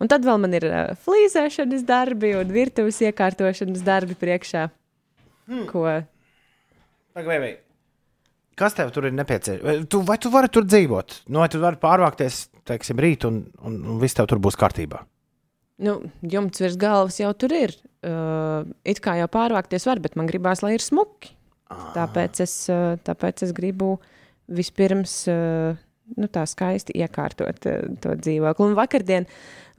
Un tad vēl man ir uh, flīzēšanas darbi un virtuves iekārtošanas darbi priekšā. Hmm. Ko? Pagaidām, kas tev tur ir nepieciešams? Tu, vai tu vari tur dzīvot? Nu, vai tu vari pārvākties, teiksim, rīt, un, un, un viss tev tur būs kārtībā? Nu, jumts virs galvas jau tur ir. Uh, it kā jau pārvākties var, bet man gribās, lai ir smuki. Tāpēc es, uh, tāpēc es gribu vispirms uh, nu, tā skaisti iekārtot uh, to dzīvokli. Un vakardien,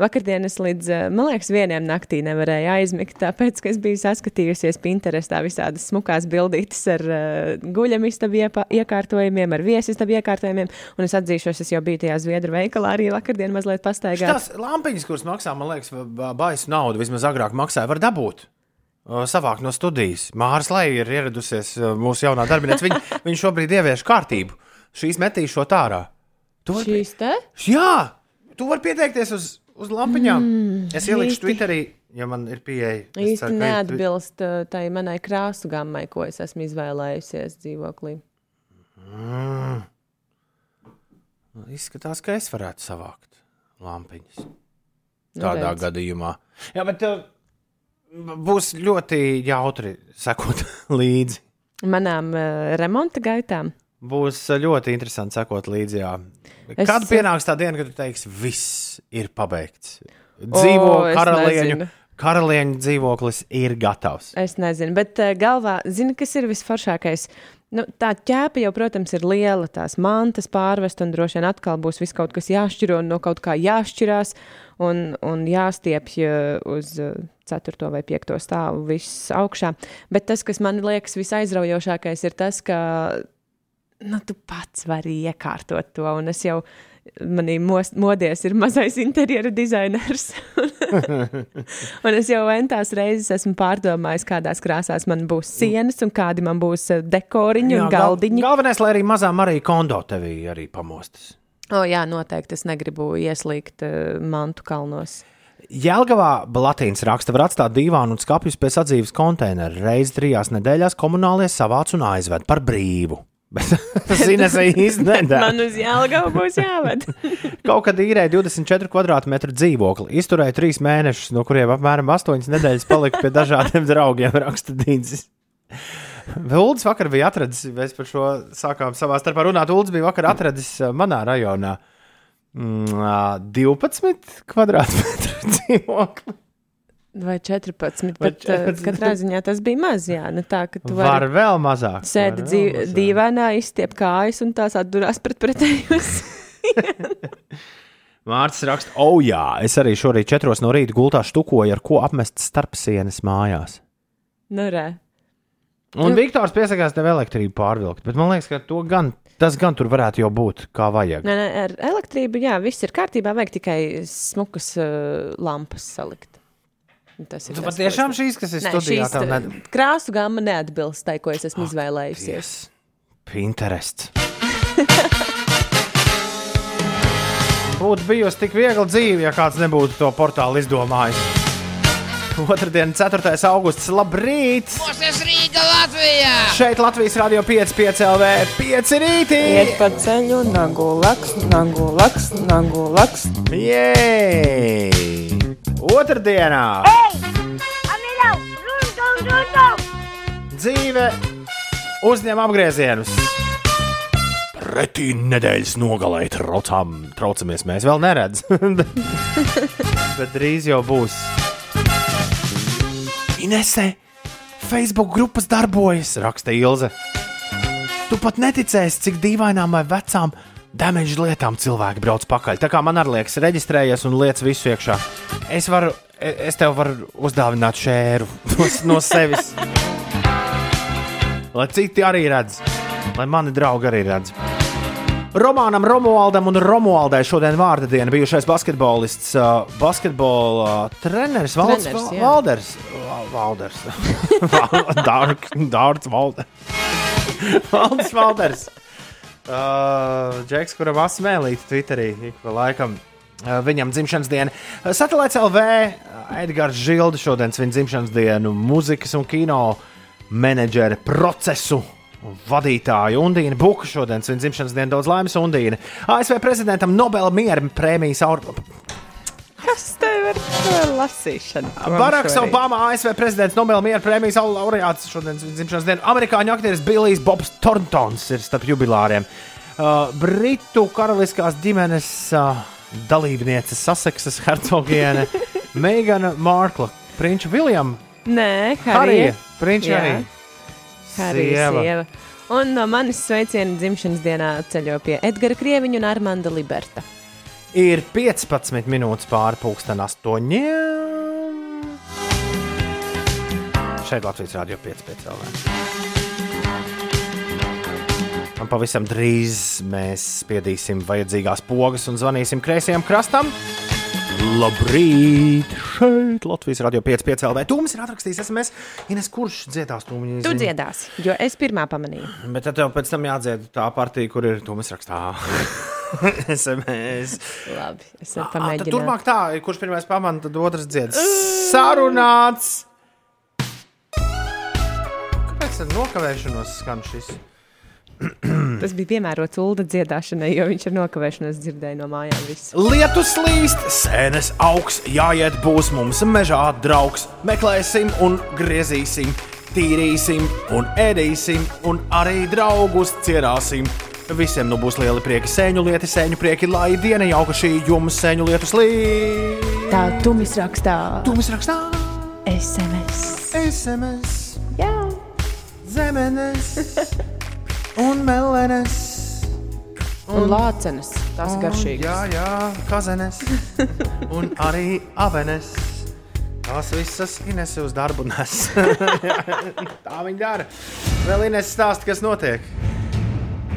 vakardien es līdz, uh, man liekas, vieniem naktī nevarēju aizmigt, tāpēc, ka es biju saskatījusies Pinterestā visādas smukās bildītes ar uh, guļamistabu iekārtojumiem, ar viesistabu iekārtojumiem, un es atzīšos, es jau biju tajā Zviedru veikalā arī vakardien mazliet pastaigāt. Tās lampiņas, kuras maksā, man liekas, ba- baisu naudu, vismaz agrāk maksāja, var dabūt. Savākt no studijas. Mārs Leja ir ieradusies mūsu jaunā darbiniece. Viņa, [LAUGHS] viņa šobrīd ievieš kārtību. Šīs metīšot ārā. Tu vari, Šīs te? jā, tu vari pieteikties uz, uz lampiņām. Mm, es ielikšu īsti- Twitterī, ja man ir pieeja. Īsti ceru, ka ir neatbilst uh, tai manai krāsu gammai, ko es esmu izvēlējusies dzīvoklī. Twi- Izskatās, ka es varētu savākt lampiņas. Tādā redz. gadījumā. Jā, bet tev būs ļoti jautri sekot [LAUGHS] līdzi. Manām uh, remonta gaitām. Būs ļoti interesanti sekot līdzi. Jā. Es- Kad pienāks tā diena, kad tu teiksi, viss ir pabeigts? Dzīvo O, karalieņu, nezinu. karalieņu dzīvoklis ir gatavs. Es nezinu, bet uh, galvā, zini, kas ir visforšākais? Nu, tā ķēpa jau, protams, ir liela, tās mantas pārvest, un droši vien atkal būs viss kaut kas jāšķiro un no kaut kā jāšķirās un, un jāstiepj uh, uz uh, 4. vai 5. stāvu viss augšā. Bet tas, kas man liekas visaizraujošākais, ir tas, ka nu, tu pats vari iekārtot to, un es jau manī mos- modies ir mazais interjera dizainers. [LAUGHS] un es jau entās reizes esmu pārdomājis, kādās krāsās man būs sienas un kādi man būs eh, dekoriņi un gal- galdiņi. galvenais, lai arī mazā Marija kondo tevī arī pamostas. O, jā, noteikti es negribu ieslīgt uh, mantu kalnos. Jēlgavā Latīnas raksta, var atstāt dīvānu un skāpjus pie sadzīves konteineru. Reizi trijās nedēļās komunālie savāc un aizved par brīvu. Bet [LAUGHS] tas Ines [LAUGHS] īsti nedara. Man uz Jālgavu būs jāved. [LAUGHS] Kaut kad īrēja 24 km2 dzīvokli, izturēja 3 mēnešus, no kuriem apmēram 8 nedēļas palika pie dažādiem draugiem, raksta Dīdzis. Ulds vakar bija atradzis, mēs par šo sākām savā starpā runāt. Ulds bija vakar atradzis ā, manā rajonā mm, ā, 12 km2 dzīvokli. Vai 14, Vai bet uh, 14. katrā ziņā tas bija maz. Jā, nu tā, ka tu Var vari vēl mazāk. sēdi var dzīv, dīvainā, izstiep kājas un tās atdurās pret pretējos. [LAUGHS] Mārcis raksta, o oh, jā, es arī šorīt četros no rīta gultā štukoju, ar ko apmest starp sienas mājās. nu, re. Un Viktors piesakās tev elektrību pārvilkt, bet man liekas, ka to gan, tas gan tur varētu jau būt kā vajag. Nē, nē, ar elektrību, jā, viss ir kārtībā. Vajag tikai smukas uh, lampas salikt. Tas ir Tu tas, ko patiešām es- šīs, kas ir studijā, šīs, tev uh, ne... krāsu gama neatbilst tai, ko es esmu izvēlējusies. Pinterest. [LAUGHS] Būtu bijusi tik viegla dzīve, ja kāds nebūtu to portālu izdomājis. Otradien, 4. augusts, labrīt! Mūsu Rīga Latvijā! Šeit Latvijas Rādio 5, 5 LV, 5 rītī! Iet pa ceļu, nagu laks, nagu laks, nagu laks. Jej! Otradienā dzīve uzņem apgriezienus. Pretī nedēļas nogalē traucām, traucamies mēs vēl neredzam. [LAUGHS] Bet drīz jau būs. Inesē, Facebook grupas darbojas, raksta Ilze. Tu pat neticēsi, cik dīvainām vai vecām damage lietām cilvēki brauc pakaļ. Tā kā man arī liekas, reģistrējies un lietas visu iekšā. Es varu, e- es tev varu uzdāvināt šēru [LAUGHS] no, sevis. Lai citi arī redz, lai mani draugi arī redz. Romānam, Romualdam un Romualdai šodien vārda diena bijušais basketbolists, uh, basketbola uh, treneris Valds. Valders. Va- Valders. [LAUGHS] Dārts [LAUGHS] Valders. Valdis Valders. Uh, Džeks, kuram asmēlīt Twitterī ik pa laikam. uh, Viņam dzimšanas diena. Uh, Satelīts LV Edgars Žilde šodien svin dzimšanas dienu, mūzikas un kino menedžera procesu. Vadītāja Undīna Buka šodien svin dzimšanas dienu daudz laimes Undīna. ASV prezidentam Nobela miera prēmijas aur... Kas tev ir ar lasīšanu? Baraks Obama, ASV prezidents Nobela miera prēmijas au- laureāts šodien svin dzimšanas dienu. Amerikāņu aktieris Billijs Bobs Thorntons ir starp jubilāriem. Uh, Britu karaliskās ģimenes uh, dalībniece Saseksas hercogiene [LAUGHS] Meigana Mārkla, Prinča Viljama, Nē, Harija. Prinča Jā. Harija. Sieva. sieva. Un no manis sveiciena dzimšanas dienā ceļo pie Edgara Krieviņa un Armanda Liberta. Ir 15 minūtes pāri pusdien astoņiem. Šeit Latvijas Rādio 5,5 LV. Un pavisam drīz mēs spiedīsim vajadzīgās pogas un zvanīsim kreisajam krastam. Labrīt! Šeit Latvijas Rādio 5,5 LV. Tūmis ir atrakstījis SMS. Ines, kurš dziedās tūmiņu? Tu dziedās, jo es pirmā pamanīju. Bet tad tev pēc tam jādzied tā partija, kur ir tūmis rakstā. [LAUGHS] [LAUGHS] SMS. Labi, es Ā, Tad pamēģināju. turpmāk tā, kurš pirmais pamana, tad otrs dzied. Sarunāts! Kāpēc ar nokavēšanos skan šis? Tas bija piemērots Ulda dziedāšanai, jo viņš ar nokavēšanos dzirdēja no mājām visu. Lietus līst, sēnes augs, jāiet būs mums mežā draugs. Meklēsim un griezīsim, tīrīsim un ēdīsim, un arī draugus cienāsim. Visiem nu būs lieli prieki, sēņu lieti, sēņu prieki, lai diena jauka šī jums sēņu lietus līst. Tā tumis rakstā. Tumis rakstā. SMS. SMS. Jā. Zemenes un melenes. Un lācenes. Tas ir garšīgs. Jā, jā, kazenes [LAUGHS] un arī avenes. Tās visas Ines uz darbu nes. [LAUGHS] Tā viņa dara. Vēl Ines stāsta, kas notiek.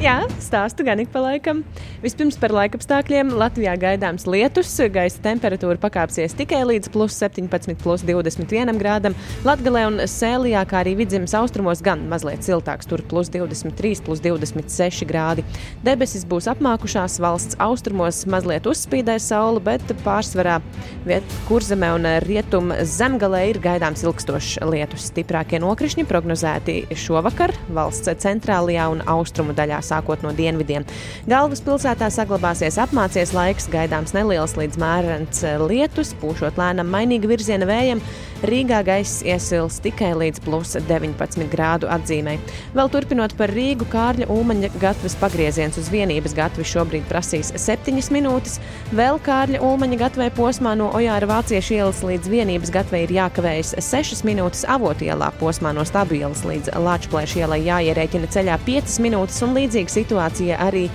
Jā, stāstu gan ik pa laikam. Vispirms par laikapstākļiem. Latvijā gaidāms lietus, gaisa temperatūra pakāpsies tikai līdz plus 17, plus 21 grādam. Latvijā un Sēlijā, kā arī vidzemes austrumos, gan mazliet siltāks, tur plus 23, plus 26 grādi. Debesis būs apmākušās, valsts austrumos mazliet uzspīdēs saule, bet pārsvarā viet, kurzemē un rietum zemgalē ir gaidāms ilgstošs lietus. Stiprākie nokrišņi prognozēti šovakar valsts centrālajā un austrumu daļā sākot no dienvidiem. Galvaspilsētā saglabāsies apmācies laiks, gaidāms neliels līdz mērens lietus, pūšot lēnam mainīga virziena vējam. Rīgā gaiss iesils tikai līdz plus 19 grādu atzīmē. Vēl turpinot par Rīgu, Kārļa Ulmaņa gatavas pagrieziens uz vienības gatavi šobrīd prasīs 7 minūtes. Vēl Kārļa Ulmaņa gatavai posmā no Ojāra Vāciešu ielas līdz vienības gatavai ir jākavējas 6 minūtes avotielā posmā no Stabu ielas līdz Lāčplēša ielai jāierēķina ceļā 5 minūtes un līdzīga situācija arī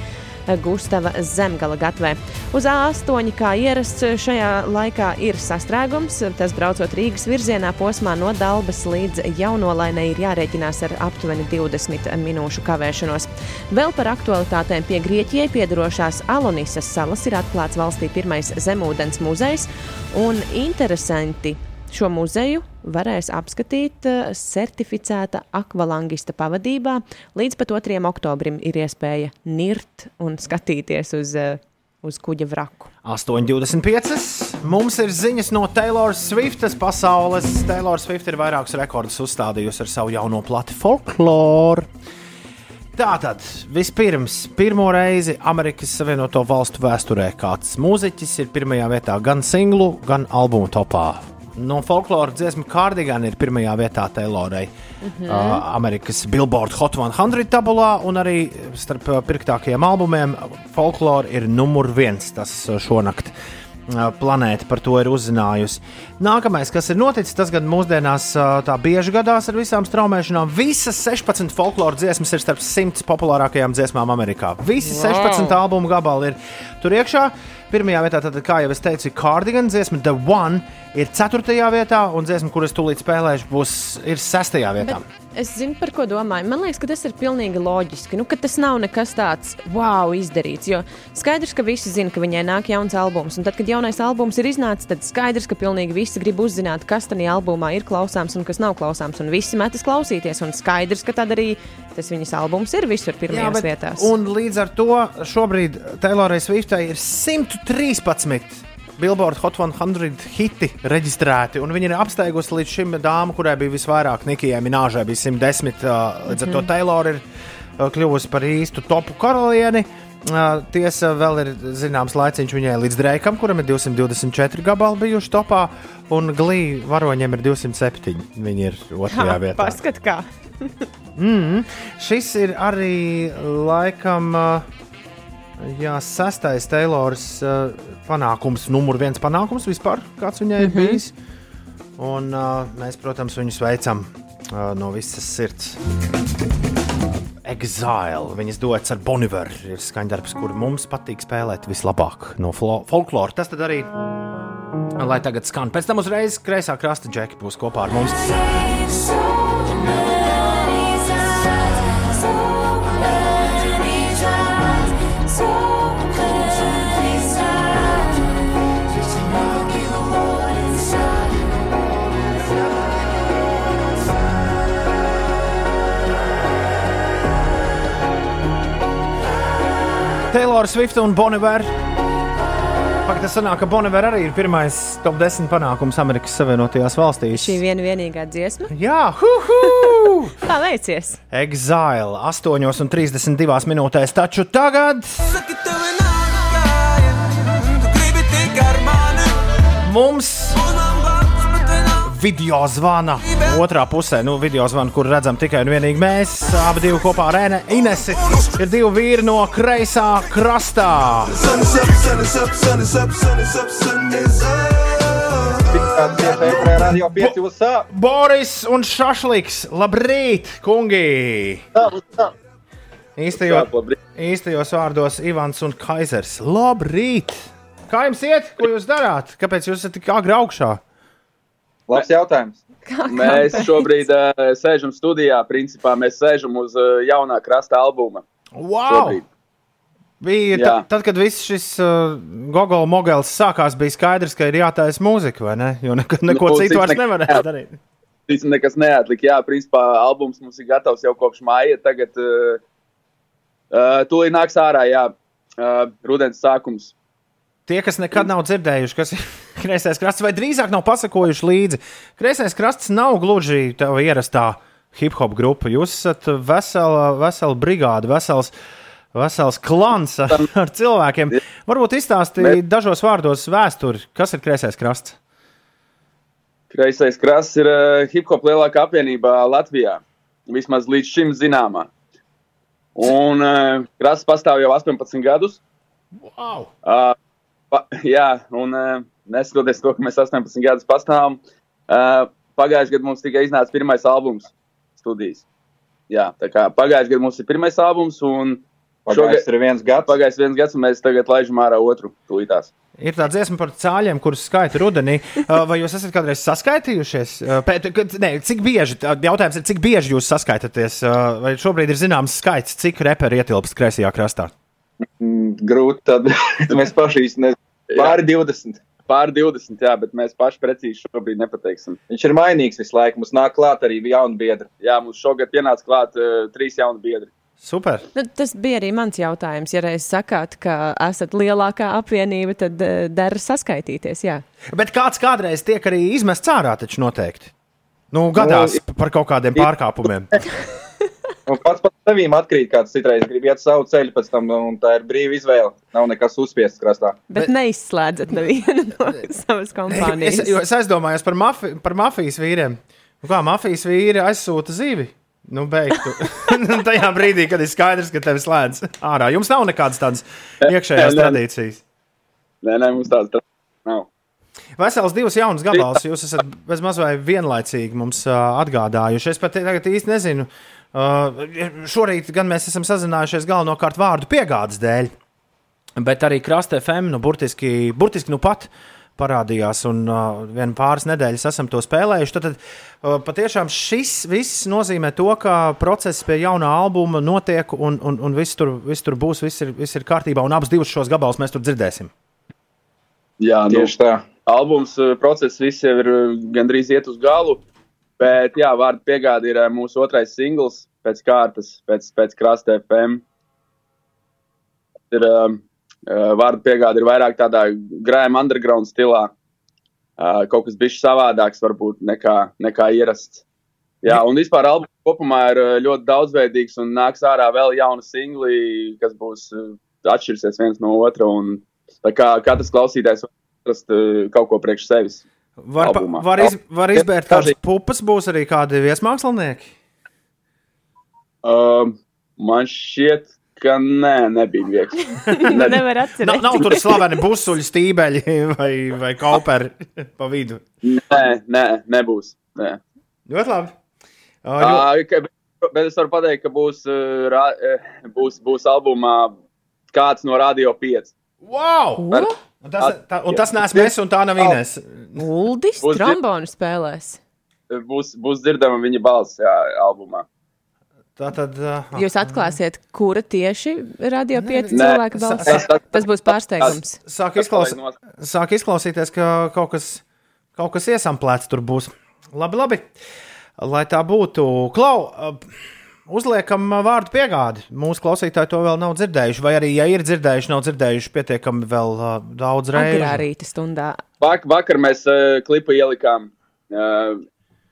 Gustava Zemgala gatvē. Uz A8, kā ierasts šajā laikā, ir sastrēgums. Tas braucot Rīgas virzienā posmā no Dalbas līdz Jaunolainai ir jārēķinās ar aptuveni 20 minūšu kavēšanos. Vēl par aktualitātēm pie Grieķijai piedarošās Alonisas salas ir atklāts valstī pirmais zemūdens muzejs un interesanti. Šo muzeju varēs apskatīt eh, certificēta akvalangista pavadībā. Līdz pat 2. oktobrim ir iespēja nirt un skatīties uz, eh, uz kuģa vraku. 8,25. Mums ir ziņas no Taylor Swiftas pasaules. Taylor Swift ir vairākus rekordus uzstādījusi ar savu jauno plati folkloru. Tātad, vispirms, pirmo reizi Amerikas Savienoto Valstu vēsturē kāds mūziķis ir pirmajā vietā gan singlu, gan albumu topā. No folkloras dziesmu Cardigan ir pirmajā vietā Taylorai. Mhm. Uh, Amerikas Billboard Hot 100 tabulā, un arī starp uh, pirktākajiem albumiem folklora ir numur viens. Tas uh, šonakt uh, planēta par to ir uzzinājusi. Nākamais, kas ir noticis, tas gan mūsdienās uh, tā bieži gadās ar visām straumēšanām. Visas 16 folkloras dziesmas ir starp 100 populārākajām dziesmām Amerikā. Visi Wow. 16 albumu gabali ir tur iekšā. Pirmajā vietā, tad, kā jau es teicu, ir Cardigan dziesma, The One ir 4. vietā, un dziesma, kuras tūlīt spēlēšu, būs 6. vietā. Bet es zinu, par ko domāju. Man liekas, ka tas ir pilnīgi loģiski. Nu, tas nav nekas tāds wow izdarīts. Jo skaidrs, ka visi zina, ka viņai nāk jauns albums. Un tad, kad jaunais albums ir iznācis, tad skaidrs, ka pilnīgi visi grib uzzināt, kas tajā albumā ir klausāms un kas nav klausāms. Un visi metas klausīties. Un skaidrs, ka tad arī tas viņas albums ir visur pirmajās vietās. un līdz ar to šobrīd Taylorai Swiftai ir 113 Billboard Hot 100 hiti reģistrēti, un viņi ir apsteigusi līdz šim dāmu, kurai bija visvairāk Nikijai Minēžai, bija 110. Uh, līdz ar to Taylor ir uh, kļuvusi par īstu topu karalieni. Uh, tiesa, vēl ir zināms laiciņš viņai līdz Dreikam, kuram ir 224 gabali bijuši topā, un Glīna varoņiem ir 207. Viņi ir otrajā vietā. Paskat, kā. Mm, šis ir arī laikam. Uh, Jā, sastais Taylors uh, panākums, numur viens panākums vispār, kāds viņai ir Mhm. bijis. Un uh, mēs, protams, viņu sveicam uh, no visas sirds. Exile. Viņas dots ar Boniveru. Ir skaņdarbs, kur mums patīk spēlēt vislabāk no flo- folklora. Tas tad arī, lai tagad skan. Pēc tam uzreiz kreisā krasta džeki būs kopā ar mums. Taylor Swift un Boniver. Pagaidām, tas sanāk, ka Boniver arī ir pirmais top 10 panākums Amerikas Savienotajās valstīs. Šī viena vienīgā dziesma. Jā, huhu! [LAUGHS] Tā veicies. Exile 8,32 minūtēs. Taču tagad mums video zvana otrā pusē. Nu, video zvana, kur redzam tikai un vienīgi mēs, abi divi kopā ar Ene- Inesi. Ir divi vīri no kreisā krastā. Radio 5 USA. Boris un Šašliks, labrīt, kungi! Īstajo, īstajos vārdos Ivans un Kaisers. Labrīt! Kā jums iet? Ko jūs darāt? Kāpēc jūs esat tik agri augšā? Labs jautājums. Mēs šobrīd uh, sēžam studijā. Principā mēs sēžam uz uh, jaunā krasta albuma. Wow! Šobrīd. Bija Jā. tad, tad, kad viss šis uh, Gogola mogels sākās, bija skaidrs, ka ir jātaisa mūzika, vai ne? Jo neko, neko Nu, citu vairs nek- nevarēja darīt. Ticam, nekas neatlika. Jā, principā albums mums ir gatavs jau kopš māja. Tagad uh, uh, tūlīt nāks ārā, jā, uh, rudens sākums. Tie, kas nekad nav dzirdējuši, kas ir [LAUGHS] kreisais krasts, vai drīzāk nav pasakojuši līdzi, kreisais krasts nav gluži tā ierastā hip hop grupa. Jūs esat vesela, vesela brigāde, vesels, vesels klans ar, [LAUGHS] ar cilvēkiem. Varbūt izstāstīt dažos vārdos vēsturi, kas ir kreisais krasts. Kreisais krasts ir uh, hip hop lielākā apvienība Latvijā. Vismaz līdz šim zināmā. Un uh, krasts pastāv jau 18 gadus. Wow! Uh, pa, jā, un uh, neskatoties to, ka mēs 18 gadus pastāvam, uh, pagājušajā gadā mums tikai iznāca pirmais albums studijas. Jā, tā kā pagājušajā gadā mums ir pirmais albums, un Pagājis ir viens gads. Pagājis viens gads, un mēs tagad laižam ārā otru tūlītās. Ir tā dziesma par cāļiem, kurus skaita rudenī. Uh, [LAUGHS] Vai jūs esat kādreiz saskaitījušies? Pēc, ne, cik bieži, tā jautājums ir, cik bieži jūs saskaitaties? Uh, Vai šobrīd ir zināms skaits, cik reperi ietilpst kreisajā krastā? Mm, Grūti tad [LAUGHS] mēs paši īsti nezinām. Pāri 20. Pāri 20, jā, bet mēs paši precīzi šobrīd nepateiksim. Viņš ir mainīgs visu laiku. Mums nāk klāt arī jauni biedri. Jā, mums šogad pienāca klāt uh, trīs jauni biedri. Super. Nu, tas bija arī mans jautājums. Ja reiz sakāt, ka esat lielākā apvienība, tad uh, der saskaitīties. Jā. Bet kāds kādreiz tiek arī izmests ārā, taču noteikti. Nu, gadās Nu, par kaut kādiem pārkāpumiem. [LAUGHS] Un pats par sevi atkrīt, kāds citreiz grib iet savu ceļu, pēc tam, un tā ir brīva izvēle. Nav nekas uzspiests krastā. Bet, Bet neizslēdzat nevienu no [LAUGHS] savas Es, kompānijas. jo es aizdomājos par, mafi, par mafijas vīriem. Nu, Kā mafijas vīri aizsūta zivi? Nu, beigtu. [LAUGHS] Tajā brīdī, kad ir skaidrs, ka tevi slēdz ārā. Jums nav nekādas tādas iekšējās Nē, tradīcijas. Nē, nē, mums tādas tra- nav. Vesels divas jaunas gabalus jūs esat bez mazliet vienlaicīgi mums uh, atgādājuši. Es pat tagad īsti nezinu. Uh, šorīt gan mēs esam sazinājušies galvenokārt vārdu piegādes dēļ, bet arī Krasta FM, nu, burtiski, burtiski nu pat parādījās, un uh, vien pāris nedēļas esam to spēlējuši. Tad, tad uh, patiešām šis viss nozīmē to, ka process pie jaunā albuma notiek, un, un, un viss, tur, viss tur būs, viss ir, viss ir kārtībā, un abus divus šos gabalus mēs tur dzirdēsim. Jā, Tieši tā. Albums uh, process viss jau ir uh, gandrīz iet uz galu. Bet, jā, vārdu piegāde ir uh, mūsu otrais singls pēc kārtas, pēc, pēc krasta FM. Ir, Uh, vārdu piegāde ir vairāk tādā grājuma underground stilā. Uh, kaut kas bijis savādāks, varbūt, nekā, nekā ierasts. Jā, un vispār albums kopumā ir ļoti daudzveidīgs un nāks ārā vēl jauna singli, kas būs atšķirsies viens no otra. Un, kā katrs klausītājs var atrast kaut ko priekš sevis. Var, albumā. var, iz, var izbērt kādas pupas, būs arī kādi viesmākslinieki. Um, man šķiet, ka nē, nebija viegli. [LAUGHS] Nevar atcerēties. Nav, nav tur slaveni busuļi, stībeļi [LAUGHS] vai, vai kauperi [LAUGHS] pa vidu. Nē, nē, nebūs. Nē. Ļoti labi. Uh, Uh, ka, bet es varu pateikt, ka būs, uh, ra, būs, būs albumā kāds no Radio 5. Wow! Ar- Un tas, tā, un tas neesmu es, un tā nav Inês. Uldis trombonu spēlēs. Būs, būs dzirdama viņa balss jā, albumā. Tā tad. Uh, Jūs atklāsiet, kura tieši radio pieci cilvēka balss. Tas būs pārsteigums. Sāk, izklaus... Sāk izklausīties, ka kaut kas, kaut kas iesamplēts tur būs. Labi, labi. Lai tā būtu. Klau, uh, uzliekam uh, vārdu piegādi. Mūsu klausītāji to vēl nav dzirdējuši, vai arī, ja ir dzirdējuši, nav dzirdējuši pietiekami vēl uh, daudz reižu. Agrā rīta stundā. Vak, vakar mēs uh, klipu ielikām. Uh,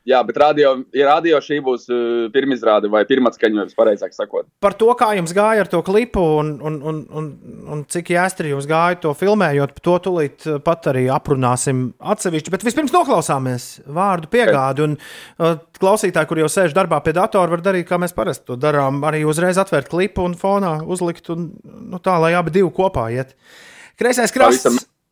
jā, bet radio, radio šī būs uh, pirmizrāde vai pirmatskaņojums, pareizāk sakot. Par to, kā jums gāja ar to klipu un, un, un, un, un cik jāstri jums gāja to filmējot, to tūlīt uh, pat arī aprunāsim atsevišķi. Bet vispirms noklausāmies vārdu piegādi. Un uh, klausītāji, kur jau sēž darbā pie datora, var darīt, kā mēs parasti to darām. Arī uzreiz atvērt klipu un fonā uzlikt, un, nu, tā lai abi divi kopā iet. Kreisais krasts.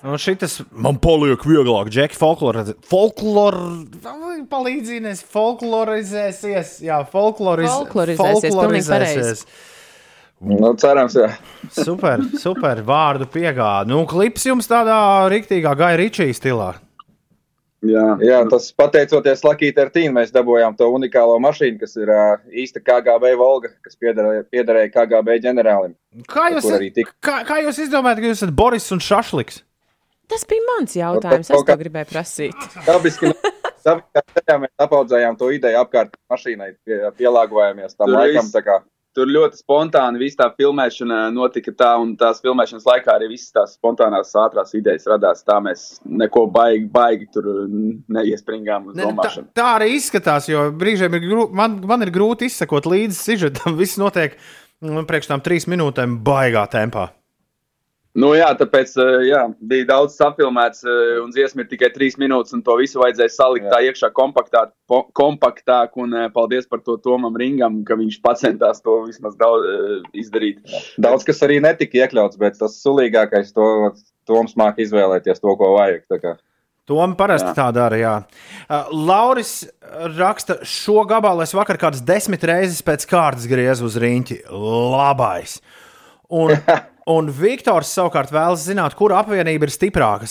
Un šis man paliek vieglāk, Džeki, folklore- folklor... palīdzinies, folklorizēsies. Jā, folkloriz... Folklorizēsies, pareizi. Nu, cerams, jā. Super, super vārdu piegāde. Nu, klips jums tādā rīktīgā Ričija stilā. Jā, Jā, tas pateicoties Lakī Tertīnam, mēs dabūjām to unikālo mašīnu, kas ir uh, īsta KGB Volga, kas piederēja, KGB ģenerālim. Kā jūs, kā, kā jūs izdomājat, ka jūs esat Boris un Šašliks? Tas bija mans jautājums. Es to gribēju prasīt. [LAUGHS] Dabiski, dabiskā ceļā mēs apaudzējām to ideju apkārt mašīnai, pie, pielāgojāmies tam Tur laikam. viss- tā kā- Tur ļoti spontāni viss tā filmēšana notika tā, un tās filmēšanas laikā arī visas tās spontānās ātrās idejas radās. Tā mēs neko baigi, baigi tur neiespringām uz Ne, tā, domāšanu. tā arī izskatās, jo brīžiem ir grūti, man, man ir grūti izsekot līdzi sižetam. [LAUGHS] Viss notiek mm, priekš tam trīs minūtēm, baigā tempā. Nu, jā, tāpēc eh, jā, bija daudz sapilmēts, eh, un dziesma ir tikai trīs minūtes, un to visu vajadzēja salikt tā iekšā kompaktāk, po- kompaktāk un eh, paldies par to Tomam Ringam, ka viņš centās to vismaz daudz izdarīt. Daudz kas arī netika iekļauts, bet tas sulīgākais to Toms māk izvēlēties to, ko vajag. tā kā. Tom parasti Jā. tā dara. Jā. Uh, Lauris raksta, šo gabalu es vakar kādas desmit reizes pēc kārtas griezu uz rīņķi. Labais! Un, [LAUGHS] un Viktors savukārt vēlas zināt, kura apvienība ir stiprāka.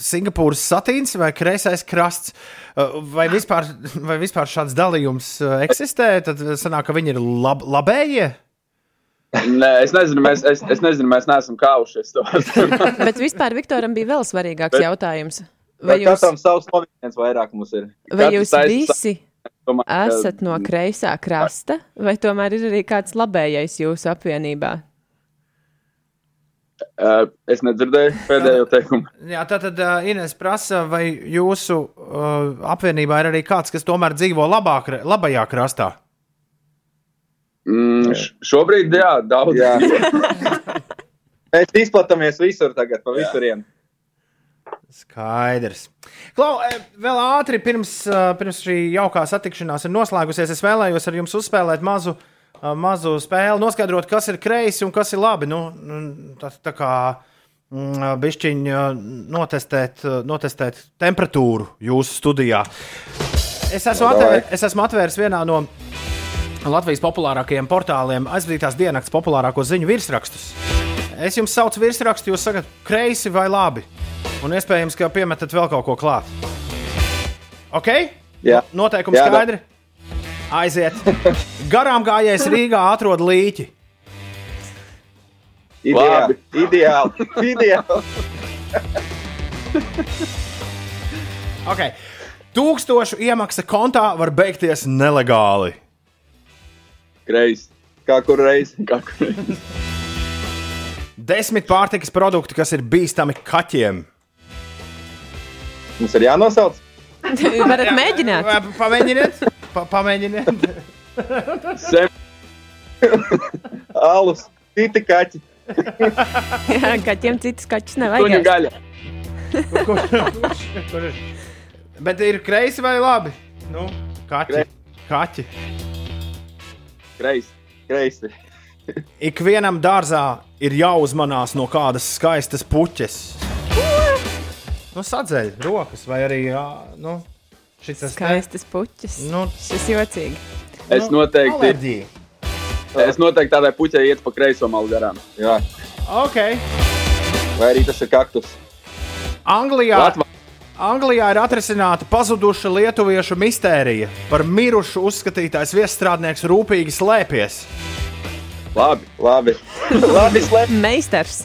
Singapūras satīns vai kreisais krasts? Uh, Vai vispār, [LAUGHS] vai vispār šāds dalījums uh, eksistē? Tad sanāk, ka viņi ir lab, labējie. Nē, es nezinu, mēs, es, es nezinu, mēs neesam kāvušies to. [LAUGHS] Bet vispār Viktoram bija vēl svarīgāks Bet- jautājums. Vai jūs, katram savs noviens vairākums ir? vai katrs jūs visi domāju, esat no kreisā krasta, vai tomēr ir arī kāds labējais jūsu apvienībā? Uh, es nedzirdēju [LAUGHS] pēdējo teikumu. Jā, tā tad uh, Ines prasa, vai jūsu uh, apvienībā ir arī kāds, kas tomēr dzīvo labāk, labajā krastā? Mm, šobrīd, jā, daudz. Jā. [LAUGHS] Mēs izplatāmies visur tagad, pa visurien. Skaidrs. Klau, eh, vēl ātri pirms, eh, pirms šī jaukā satikšanās ir noslēgusies, es vēlējos ar jums uzspēlēt mazu, eh, mazu spēli, noskaidrot, kas ir kreisi un kas ir labi. Nu, nu, tā, tā kā bišķiņi notestēt, eh, notestēt temperatūru jūsu studijā. Es esmu, atvēr, es esmu atvēris vienā no Latvijas populārākajiem portāliem, aizvadītās dienas populārāko ziņu virsrakstus. Es jums saucu virsrakstu, jūs sakat, kreisi vai labi. Un iespējams, ka piemetat vēl kaut ko klāt. Ok? Jā. Noteikumi Jā, da. Aiziet. Garām gājējis Rīgā atrod līķi. Ideāli. Ideāli. Ideāli. Okay. Tūkstošu iemaksa kontā var beigties nelegāli. Kreis. Kā kur reiz? Kā kur reiz? Desmit pārtikas produkti, kas ir bīstami kaķiem. Mums ir jānosauc. Varat mēģināt. Pa- Pamēģiniet, pa, pamēģiniet. [LAUGHS] Sem. Alus, citi kaķi. Jā, kaķiem citas kaķis nevajag. gaļa. Kur ir? Bet ir kreisi vai labi? Nu, kaķi. kaķi. Kreis. Kreisi. Ikvienam dārzā ir jāuzmanās no kādas skaistas puķes. Nu, sadzeļ rokas, vai arī jā, nu, šis tas Skaistas puķis. Nu, Šis jocīgi. Es noteikti, Alerģija. es noteikti tādai puķei iet pa kreiso malu garām. Jā. Ok. Vai arī tas ir kaktus? Anglijā, Latva- Anglijā ir atrisināta pazuduša lietuviešu mistērija. Par mirušu uzskatītais viestrādnieks rūpīgi slēpies. Labi. Labi. [LAUGHS] Labi. Meistars.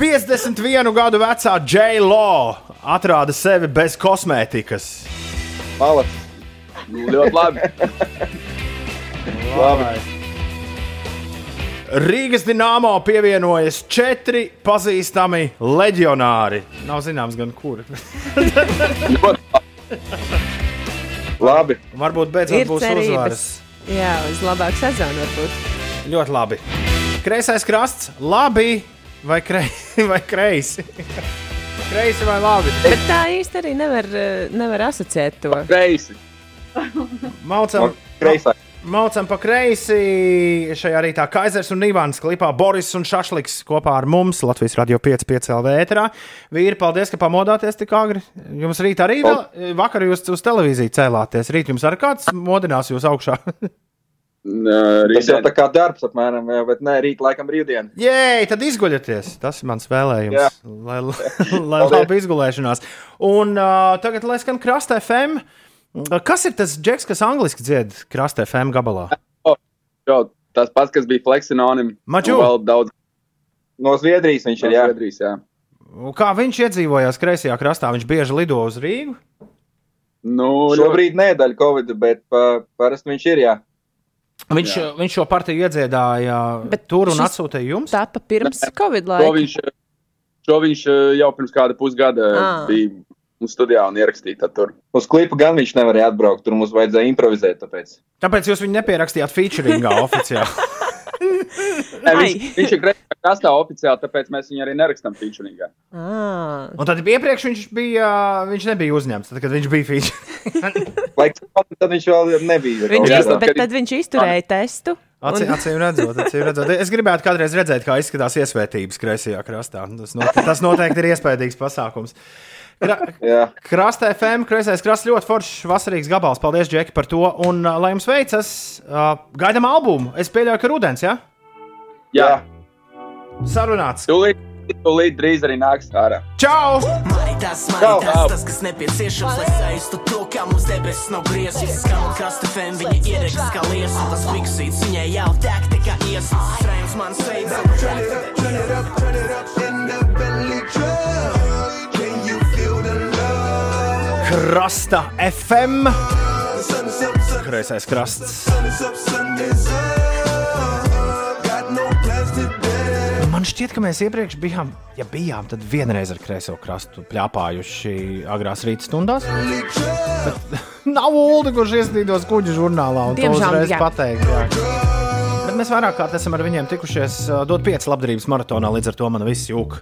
51 gadu vecā J. Lo atrada sevi bez kosmētikas. Malas. Ļoti labi. Labi. Rīgas dīnāmo pievienojas četri pazīstami leģionāri. Nav zināms, gan kuri. [LAUGHS] Labi. Varbūt beidzot Ir būs cerības. uzvaras. Jā, uz labāku sezonu varbūt. Ļoti labi. Kreisais krasts, labi vai, krei, [LAUGHS] vai kreisi? Kreisi vai labi? Bet tā īsti arī nevar, eh, nevar asociēt to. Kreisi. Maucam, Kreisā. Maucam pa kreisi šajā rītā Kaisers un Ivans klipā Boris un Šašliks kopā ar mums Latvijas radio 5,5 LV ēterā. Vīri, paldies, ka pamodāties tik agri. Jums rīt arī vēl, vakar jūs uz televīziju cēlāties. Rīt jums arī kāds modinās jūs augšā. [LAUGHS] Tas jau tā kā darbs apmēram, jā, bet nē, rīt laikam brīvdiena. Jē, tad izguļieties. Tas ir mans vēlējums. Jā. Lai, [LAUGHS] lai labi izgulēšanās. Un uh, tagad, lai skan krasta FM. Kas ir tas džeks, kas angliski dzied krasta FM gabalā? Jo, tas pats, kas bija Flexinonim. Maču. daudz. No Zviedrijas viņš ir, jā. Zviedrijas, jā. Kā viņš iedzīvojās kreisajā krastā? Viņš bieži lido uz Rīgu. Nu, Šobrīd nedaļa Covid, bet pa, parasti viņš ir, jā. Viņš, viņš šo partiju iedziedāja Bet tur un atsūtīja jums. Tāpa pirms Covid laika. viņš, šo viņš eh, jau pirms kāda pusgada Ā. bija mums studijā un ierakstīja tur. Uz klipa gan viņš nevarēja atbraukt, tur mums vajadzēja improvizēt. Tāpēc. Tāpēc jūs viņu nepierakstījāt featuringā [LAUGHS] oficiāli. Ne, viņš, viņš ir grēkā krastā oficiāli, tāpēc mēs viņu arī nerakstām featuringā. Ah, Un tad iepriekš viņš, bija, viņš nebija uzņemts, tad, kad viņš bija featuring. [LAUGHS] Lai cik tad viņš vēl nebija. viņš Jā, iz, bet tad viņš izturēja testu. Acī- un- Acīm redzot, acīm redzot. Es gribētu kādreiz redzēt, kā izskatās iesvētības kreisajā krastā. Tas, not, tas noteikti ir iespaidīgs pasākums. Kra, Jā. krasta FM, kreisais krasts ļoti foršs, vasarīgs gabals. Paldies, Džeki, par to. Un, lai jums veicas, uh, gaidām albumu. Es pieļauju, ka rudens, ja? Jā, Sarunāts. tūlīt, tūlīt drīz arī nāks ārā. Čau! Tas man ir tas, kas nepieciešams, lai saistu to, kā mums debesis nav griezis. Skan un krasta fēm, viņa iedegs kā lies, un tas miksīts viņai jau tek tā kā iesas. Strēms man seids. Krasta FM. Kreisais krasts. Man šķiet, ka mēs iepriekš bijām, ja bijām, tad vienreiz ar kreiso krastu pļāpājuši agrās rīta stundās. Bet [LAUGHS] nav ūdens, kurš iestīdos kuģu žurnālā un Diemžēl, to uzreiz jā. pateikt. Jā. Bet mēs vairāk kārt esam ar viņiem tikušies dot pieci labdarības maratonā, līdz ar to man viss jūka.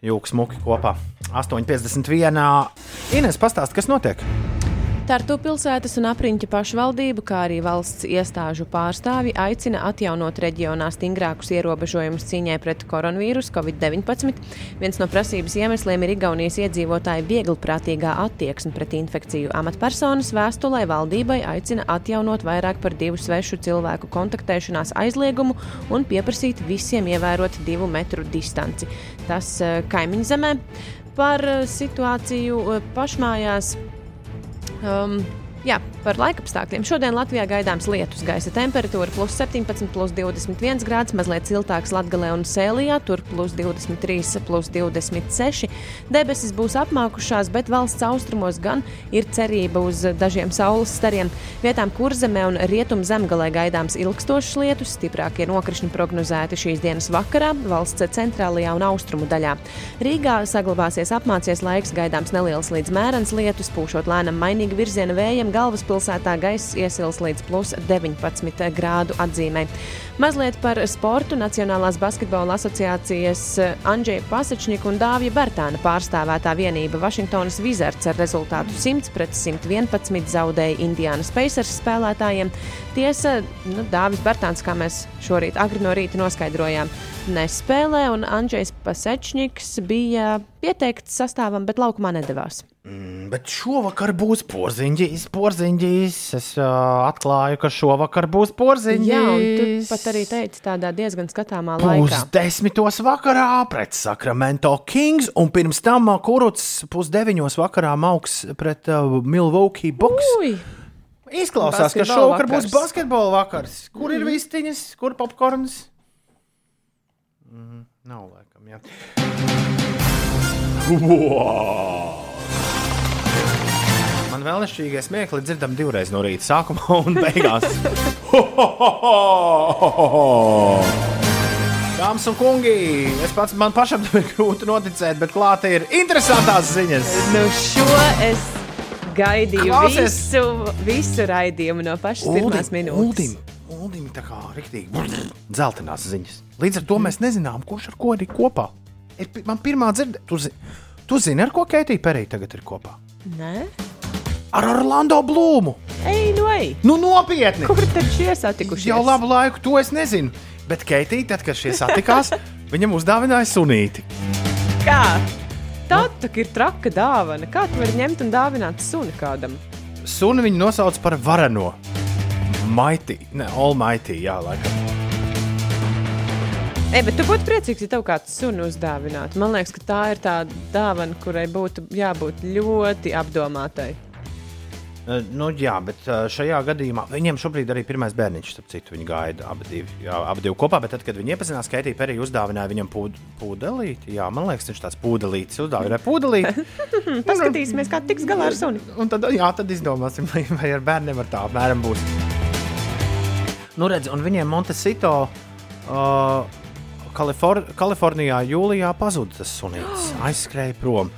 Jūka smuki kopā. 8,51. Ines, pastāsti, kas notiek? Tartu pilsētas un apriņķa pašvaldību, kā arī valsts iestāžu pārstāvi aicina atjaunot reģionā stingrākus ierobežojumus cīņai pret koronavīrusu COVID-19. Viens no prasības iemesliem ir Igaunijas iedzīvotāju vieglprātīgā attieksme pret infekciju. Amatpersonas vēstulē valdībai aicina atjaunot vairāk par divu svešu cilvēku kontaktēšanās aizliegumu un pieprasīt visiem ievērot divu metru distanci. Tas eh, kaimiņu zemē par eh, situāciju eh, pašmājās. Um, Jā, par laikapstākļiem. Šodien Latvijā gaidāms lietus. Gaisa temperatūra plus 17, plus 21 grāds, mazliet siltāks Latvijā un Sēlijā, tur plus 23, plus 26. Debesis būs apmākušās, bet valsts austrumos gan ir cerība uz dažiem saules stariem. Vietām kurzemē un rietum zemgalē gaidāms ilgstošs lietus, stiprākie nokrišņi prognozēti šīs dienas vakarā valsts centrālajā un austrumu daļā. Rīgā saglabāsies apmācies laiks, gaidāms neliels līdz mērens lietus, pūšot lēnam mainīgi virziena vējiem galvaspilsētā gaiss iesils līdz plus 19 grādu atzīmē. Mazliet par sportu Nacionālās basketbola asociācijas Andrzeja Pasečņika un Dāvija Bērtāna pārstāvētā vienība Vašingtonas Wizards ar rezultātu 100 pret 111 zaudēja Indiānas Pacers spēlētājiem. Tiesa, nu, Dāvis Bērtāns, kā mēs šorīt agri no rīta noskaidrojām, nespēlē, un Andrzejs Pasečņiks bija pieteikts sastāvam, bet laukumā nedavās. Mm, bet šovakar būs porziņģis, porziņģis. Es uh, atklāju, ka šovakar būs porziņģis. Jā, un tu pat arī teici tādā diezgan skatāmā laikā. Pusdesmitos vakarā pret Sacramento Kings, un pirms tam uh, Kuruts pusdeviņos vakarā mauks pret uh, Milwaukee Bucks. Ui! Izklausās, ka Basketbola šovakar būs basketbola vakars. Kur ir Mhm. vistiņas, kur popkorns? Mm, nav laikam, jā. Wow! Man vēl nešķīgie smiekli dzirdam divreiz no rīta sākumā [LAUGHS] un beigās. Dāmas un kungi, es pats man pašam ir [LAUGHS] grūti noticēt, bet klāt ir interesantās ziņas. Nu, šo es gaidīju Klausies! visu, visu raidījumu no pašas pirmās minūtes. Uldim, uldim tā kā riktīgi dzeltenās ziņas. Līdz ar to mēs nezinām, kurš ar ko ir kopā. Ir, man pirmā dzirde, tu, zi, tu zini, ar ko Keitija Perī tagad ir kopā? Nē, Ar Orlando Blūmu. ej, nu ej! Nu, nopietni! Kur tad šie satikušies? Jau labu laiku to es nezinu. Bet Keitija, tad, kad šie satikās, [LAUGHS] viņam uzdāvināja sunīti. Kā? Tā tak ir traka dāvana. Kā tu vari ņemt un dāvināt suni kādam? Suni viņu nosauc par vareno. Mighty, ne, Almighty, jā, laikam. Ei, bet tu būtu priecīgs, ja tev kāds suni uzdāvinātu. Man liekas, ka tā ir tā dāvana, kurai būtu jābūt ļoti apdomātai. Eh, Nu, jā, bet eh, šajā gadījumā viņiem šobrīd arī pirmais bērniņš, starp citu, viņi gaida abi divi, jā, abi divi kopā. Bet tad, kad viņi iepazinās, Keitija Perī uzdāvināja viņam pūd, pūdelīti. Jā, man liekas, viņš tāds pūdelītis uzdāvināja pūdelīti. [LAUGHS] Paskatīsimies, kā tiks galā ar suni. Un tad, jā, tad izdomāsim, [LAUGHS] vai, vai ar bērniem ar tā apmēram būs. Nu, redz, un viņiem Montesito. Uh, Kalifor Kalifornijā jūlijā pazuda tas sunītis. [GASPS] Aizskrēja prom.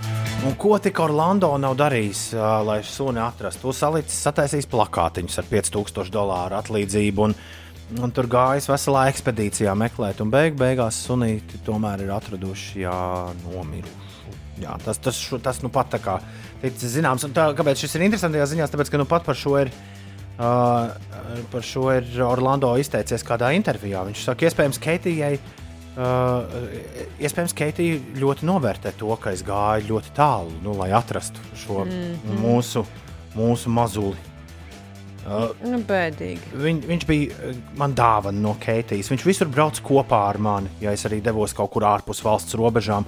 Un ko tik Orlando nav darījis, lai suni atrastu? To salicis, sataisījis plakātiņus ar 5000 dolāru atlīdzību. Un, un tur gājis veselā ekspedīcijā meklēt, un beig, beigās sunīti tomēr ir atraduši, jā, nomiruši. Jā, tas, tas, tas nu pat tā kā ticis zināms. Un Tā, kāpēc šis ir interesants ziņās? Tāpēc, ka nu pat par šo ir. Uh, par šo ir Orlando izteicies kādā intervijā. Viņš saka, iespējams, Keitijai, uh, iespējams, Keitija ļoti novērtē to, ka es gāju ļoti tālu, nu, lai atrastu šo mm. -hmm. mūsu, mūsu mazuli. Uh, Nu. Viņ, viņš bija eh, man dāvana no Keitijas. Viņš visur brauc kopā ar mani, ja es arī devos kaut kur ārpus valsts robežām.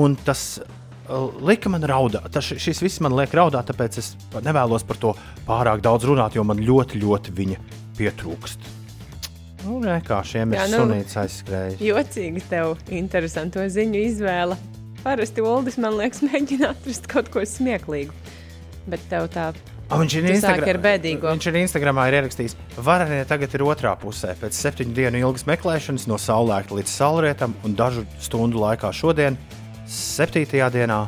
Un tas uh, lika man raudāt. Tas, šis viss man liek raudāt, tāpēc es nevēlos par to pārāk daudz runāt, jo man ļoti, ļoti viņa pietrūkst. Nu, nē, kā šiem ir nu. sunīts aizskrējis. Jocīgi tev interesanto ziņu izvēle. Parasti Uldis, man liekas, mēģina atrast kaut ko smieklīgu. Bet tev tā A, viņš ir Instagram-. Viņš ir Instagramā ir ierakstījis, ka varenie tagad ir otrā pusē. Pēc septiņu dienu ilgas meklēšanas no saulēkta līdz saulrietam un dažu stundu laikā šodien, septītajā dienā,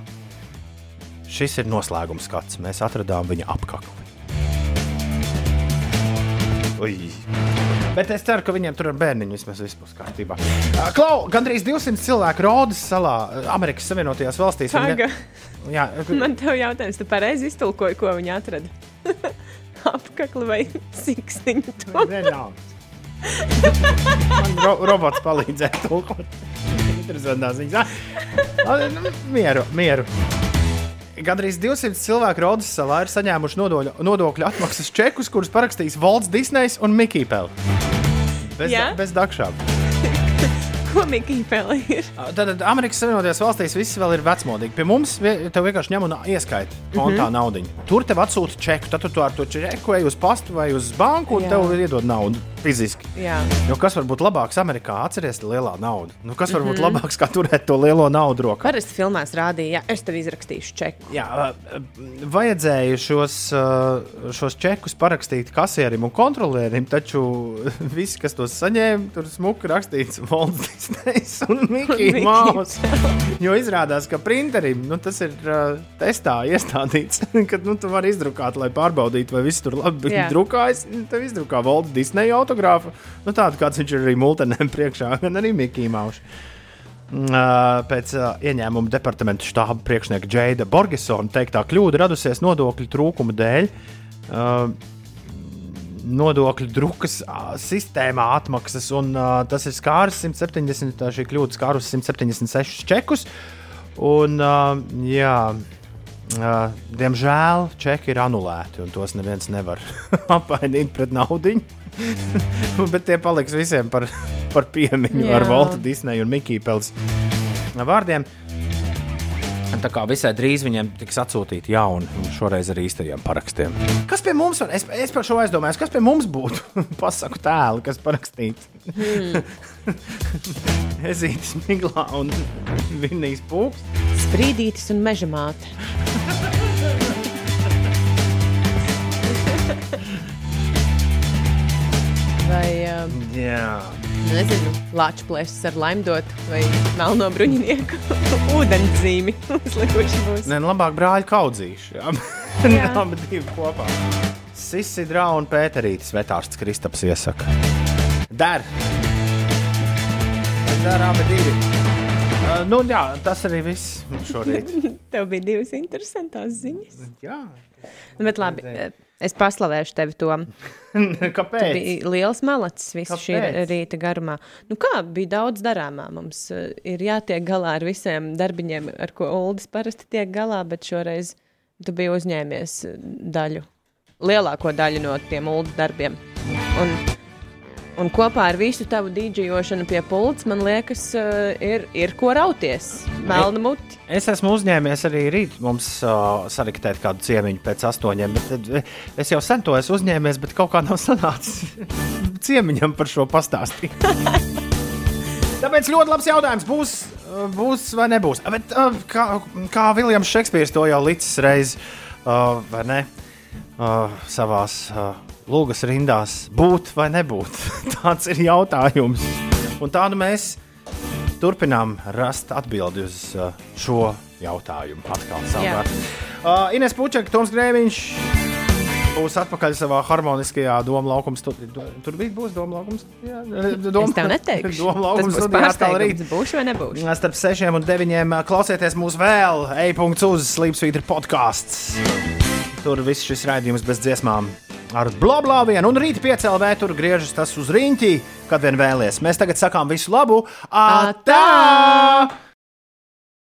šis ir noslēgums skats. Mēs atradām viņa apakli. Bet es ceru, ka viņiem tur ar bērniņu vismaz viss būs kārtībā. Ā, Klau, gandrīz 200 cilvēku Rodas salā, Amerikas Savienotajās valstīs. Paga. Jā, Man te jautājums, tu pareizi iztulkoji, ko viņi atrada. [LAUGHS] apakli vai siksniņu. Nedaudz. Man ro robots palīdzēja tulkot. Interesantās ziņas. Ah, nu, Mieru, mieru. Gandrīz 200 cilvēku Rodas salā ir saņēmuši nodoļu, nodokļu atmaksas čekus, kurus parakstīs Valds Disneys un Mikija Pēle. Bez, Jā? da, bez dakšām. [LAUGHS] Ko Mikija Pēle ir? Tad Amerikas Savienotajās valstīs viss vēl ir vecmodīgi. Pie mums vie- tev vienkārši ņem un ieskaita kontā mm -hmm. naudu. Tur tev atsūta čeku, tad tu ar to čeku ej uz pastu vai uz banku un Jā. tev iedod naudu fiziski. Jā. Jo kas var būt labāks Amerikā? Atcerieties, lielā nauda. Nu, kas var būt Mhm. labāks, kā turēt to lielo naudu rokā? Parasti filmās rādīja, ja es tev izrakstīšu čeku. Jā, vajadzēja šos, šos čekus parakstīt kasierim un kontrolierim, taču [LAUGHS] visi, kas tos saņēma, tur smuki rakstīts Valds Disneys [LAUGHS] un Mikija Maus. [LAUGHS] Jo izrādās, ka printerim nu, tas ir testā iestādīts, ka nu, tu vari izdrukāt, lai pārbaudītu, vai viss tur labi drukājas. Tev izdrukā Valds Disneja autogrāfu, nu, tādu kāds viņš ir arī multenēm [LAUGHS] priekšā, gan arī Mikija Maus. Uh, Pēc uh, ieņēmuma departamenta štāba priekšnieka Džeida Borgesona teiktā kļūda radusies nodokļu trūkuma dēļ. Uh, nodokļu drukas sistēmā atmaksas, un uh, tas ir skāris 170, tā šī kļūda skārus 176 čekus. Un, uh, jā, uh, diemžēl čeki ir anulēti, un tos neviens nevar [LAUGHS] apmainīt pret naudu. [LAUGHS] Bet tie paliks visiem par, par piemiņu Jā. ar Volta Disneja un Mikija Pels vārdiem. Tā kā visai drīz viņiem tiks atsūtīti jauni, un šoreiz ar īstajiem parakstiem. Kas pie mums? Es, es par šo aizdomājos, kas pie mums būtu? [LAUGHS] Pasaku tēlu, kas parakstīts. Hmm. [LAUGHS] Ezītis Miglā un Vinnijas Pūks. Sprīdītis un meža māte. Vai, um, Jā. nezinu, lāču plēsis ar laimdotu vai melno bruņinieku [LAUGHS] ūdenszīmi uzlikuši [LAUGHS] būs. Nē, nu labāk brāļi kaudzīši. Jā, [LAUGHS] Jā. abi divi kopā. Sisi Drau un Pēterītis vetārsts Kristaps iesaka. Der! Der abi divi. Uh, nu, jā, tas arī viss šorīt. Tev bija divas interesantas ziņas. Jā. Nu, bet labi, es paslavēšu tevi to. [LAUGHS] Kāpēc? Tu biji liels malacis visu šī Kāpēc? rīta garumā. Nu kā, bija daudz darāmā. Mums uh, ir jātiek galā ar visiem darbiņiem, ar ko Uldis parasti tiek galā, bet šoreiz tu biji uzņēmies uh, daļu, lielāko daļu no tiem Uldas darbiem. Un, un kopā ar visu tavu dīdžošanu pie pults, man liekas, uh, ir, ir ko rauties. Melna muti. Es esmu uzņēmies arī rīt mums uh, saliktēt kādu ciemiņu pēc astoņiem. Bet, eh, es jau sen to esmu uzņēmies, bet kaut kā nav sanācis [LAUGHS] ciemiņam par šo pastāstīt. [LAUGHS] Tāpēc ļoti labs jautājums. Būs, būs vai nebūs? Bet, uh, kā, kā Viljams Šekspīrs to jau līdzis reizes, uh, vai ne? Uh, savās uh, lūgas rindās būt vai nebūt? [LAUGHS] Tāds ir jautājums. Un tādu mēs turpinām rast atbildi uz uh, šo jautājumu. Atkal savukārt. Uh, Ines Puķa, Toms Grēviņš būs atpakaļ savā harmoniskajā domu laukuma studijā. Tur bija būs doma laukums. Jā, [LAUGHS] doma, Es tev neteikšu. [LAUGHS] Laukuma būs studijā atkal rīt. būšu vai nebūšu. Starp 6 un 9 klausieties mūsu vēl, e-punkts uz Sleepsvītra podkāsts. Tur viss šis raidījums bez dziesmām. Ar blabla vienu un rīta piecēlē tur griežas tas uz riņķi, kad vien vēlies. Mēs tagad sakām visu labu! Atā!